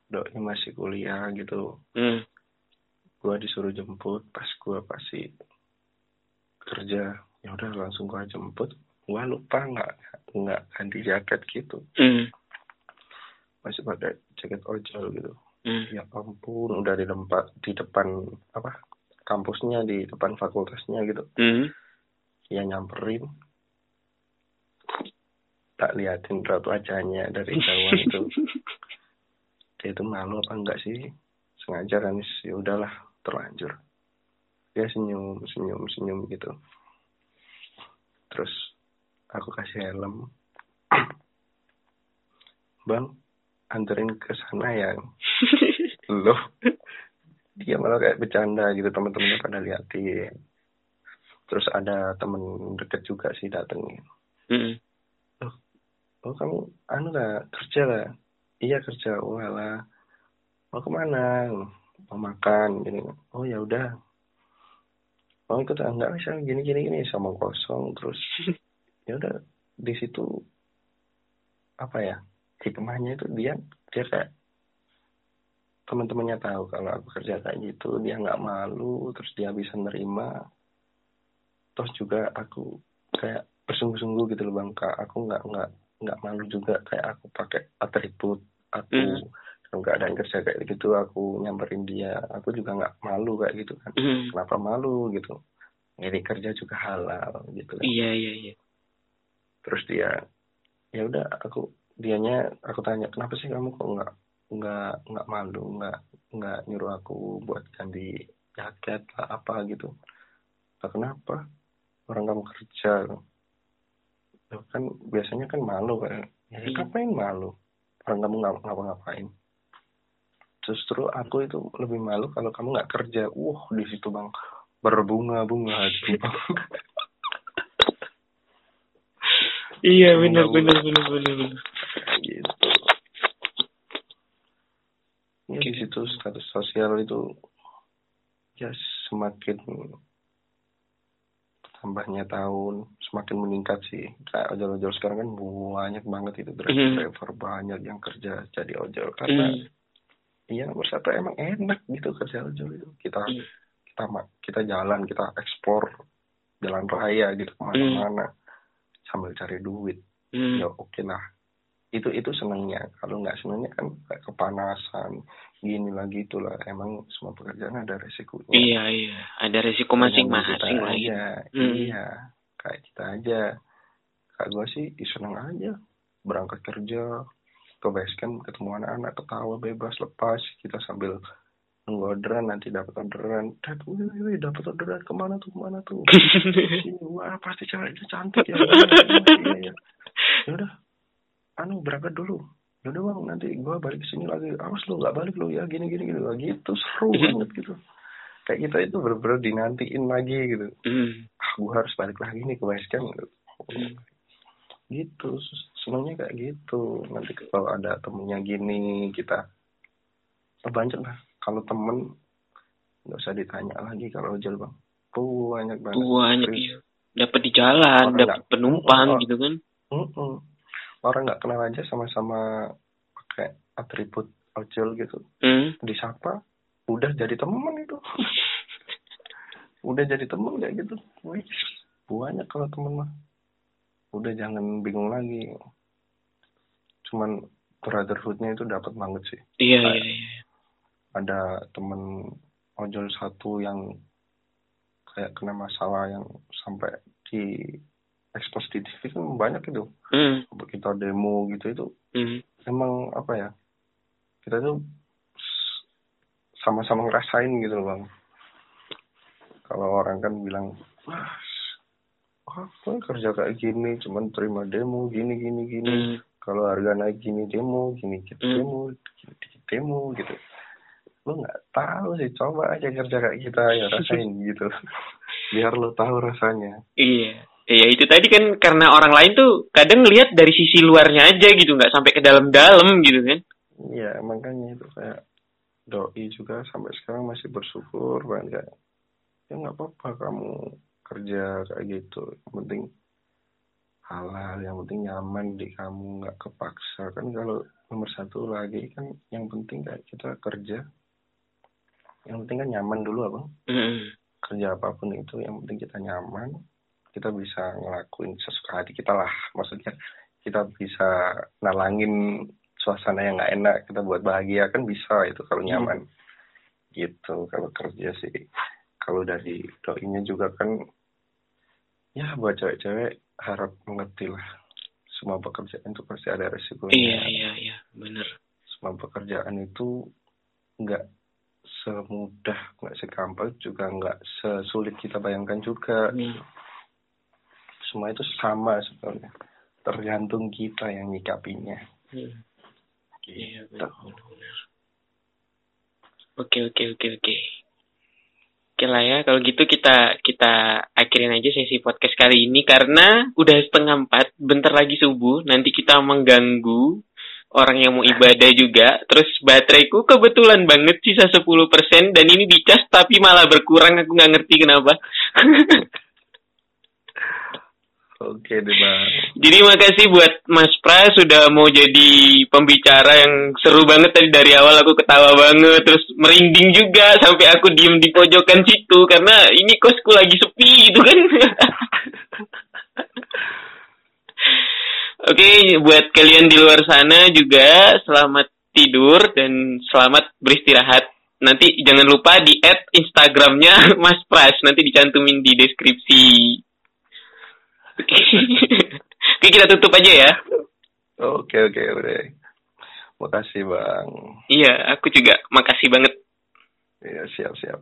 doi masih kuliah gitu Hmm. gue disuruh jemput pas gue pasti kerja ya udah langsung gue jemput gue lupa nggak nggak ganti jaket gitu. Hmm. masih pakai jaket ojol gitu. Hmm. ya ampun udah di tempat di depan apa kampusnya di depan fakultasnya gitu. Hmm. ya nyamperin. Tak liatin raut wajahnya dari jauhan itu. Dia itu malu apa enggak sih? Sengaja kan ya udahlah terlanjur. Dia senyum senyum senyum gitu. Terus aku kasih helm. Bang anterin ke sana ya. Loh dia malah kayak bercanda gitu teman-temannya pada liatin. Terus ada temen deket juga sih datengin. Hmm. oh kamu anu lah kerja lah. Iya kerja. Oh alah mau ke mana? Mau makan gini. Oh ya udah. Mau ikut ah, enggak bisa gini gini gini. Sama kosong terus ya udah di situ apa ya hikmahnya itu dia dia kayak teman-temannya tahu kalau aku kerja kayak gitu dia nggak malu terus dia bisa nerima. Terus juga aku kayak bersungguh-sungguh gitu loh bang kak. Aku nggak nggak nggak malu juga kayak aku pakai atribut aku. Hmm. kalau nggak ada yang kerja kayak gitu aku nyamperin dia. Aku juga nggak malu kayak gitu kan. Hmm. kenapa malu gitu? Ini kerja juga halal gitu kan. Iya, iya, iya. Terus dia ya udah aku dianya aku tanya kenapa sih kamu kok nggak nggak nggak malu nggak nggak nyuruh aku buat ganti jaket lah apa gitu? Lah kenapa? Orang kamu kerja. Loh, kan biasanya kan malu kan. Ya Iya. ngapain malu? Orang kamu nggak ngapa-ngapain? Justru aku itu lebih malu kalau kamu nggak kerja. Wah di situ bang berbunga-bunga hati. bang Iya, benar, benar, benar, benar. benar. gitu ya di situ status sosial itu ya semakin tambahnya tahun semakin meningkat sih kayak ojol-ojol sekarang kan banyak banget itu driver Mhm. driver banyak yang kerja jadi ojol karena Hmm. iya nomor satu emang enak gitu kerja ojol itu kita Hmm. kita kita jalan kita ekspor jalan raya gitu ke mana-mana sambil cari duit. Hmm. ya oke lah. Itu itu senangnya kalau nggak senangnya kan kayak kepanasan gini lagi itulah. Emang semua pekerjaan ada resikonya. Iya, iya. Ada resiko masing-masing lah. aja. Hmm. iya kayak kita aja. Kayak gue sih ih, seneng aja. Berangkat kerja ke base camp ketemu anak-anak ketawa bebas lepas. Kita sambil orderan nanti dapat orderan. Dad wih, dapat orderan ke mana tuh ke mana tuh? Sini, wah pasti ceweknya cantik ya. Iya, iya, iya. ya udah anu berangkat dulu. Ya udah bang nanti gua balik ke sini lagi. Awas lu nggak balik lu ya gini gini gini. Wah, gitu seru banget gitu. Kayak kita itu bener-bener dinantiin lagi gitu. Hmm. ah gua harus balik lagi nih ke base camp gitu. Hmm. gitu semuanya kayak gitu. Nanti kalau ada temennya gini kita oh, banyak lah kalau temen nggak usah ditanya lagi kalau ojol bang banyak banget Banyak, iya. Dapat di jalan, Orang dapat penumpang Oh. gitu kan. Orang nggak kenal aja sama-sama pakai atribut ojol gitu Hmm. disapa udah jadi temen itu udah jadi temen kayak gitu Wih, banyak kalau temen mah udah jangan bingung lagi cuman brotherhoodnya itu dapat banget sih Iya, iya, iya. Ada temen ojol satu yang kayak kena masalah yang sampai di expose di TV kan banyak itu Hmm. kita demo gitu itu Hmm. emang apa ya kita tuh sama-sama ngerasain gitu loh bang kalau orang kan bilang wah oh, kerja kayak gini cuman terima demo gini gini gini Hmm. kalau harga naik gini demo gini gitu Hmm. demo gini demo gitu lu nggak tahu sih coba aja kerja kayak kita ya rasain gitu. Biar lu tahu rasanya. Iya. Iya itu tadi kan karena orang lain tuh kadang lihat dari sisi luarnya aja gitu, nggak sampai ke dalam-dalam gitu kan. iya makanya itu kayak doi juga sampai sekarang masih bersyukur banget kayak ya nggak apa-apa kamu kerja kayak gitu. Yang penting halal yang penting nyaman di kamu nggak kepaksa. Kan kalau nomor satu lagi kan yang penting kayak kita kerja yang penting kan nyaman dulu abang. Hmm. kerja apa pun itu yang penting kita nyaman kita bisa ngelakuin sesuka hati kita lah. Maksudnya kita bisa nalangin suasana yang nggak enak kita buat bahagia kan bisa itu kalau Hmm. nyaman. Gitu kalau kerja sih. Kalau dari doinya juga kan ya buat cewek-cewek harap mengerti lah. Semua pekerjaan itu pasti ada resikonya. Iya iya iya. Bener. semua pekerjaan itu nggak semudah nggak segampang juga nggak sesulit kita bayangkan juga Hmm. semua itu sama sebenarnya tergantung kita yang nyikapinya Hmm. Iya gitu. Oke oke oke oke. Oke lah ya kalau gitu kita kita akhirin aja sesi podcast kali ini karena udah setengah empat, bentar lagi subuh, nanti kita mengganggu orang yang mau ibadah juga. Terus bateraiku kebetulan banget sisa 10% dan ini dicas tapi malah berkurang, aku nggak ngerti kenapa. oke deh bang Jadi makasih buat Mas Pras sudah mau jadi pembicara yang seru banget tadi dari awal aku ketawa banget terus merinding juga sampai aku diem di pojokan situ karena ini kosku lagi sepi gitu kan. Oke, buat kalian di luar sana juga selamat tidur dan selamat beristirahat. Nanti jangan lupa di add Instagramnya Mas Pras, nanti dicantumin di deskripsi. Oke. Oke, kita tutup aja ya. oke oke udah makasih bang Iya, aku juga makasih banget. ya siap siap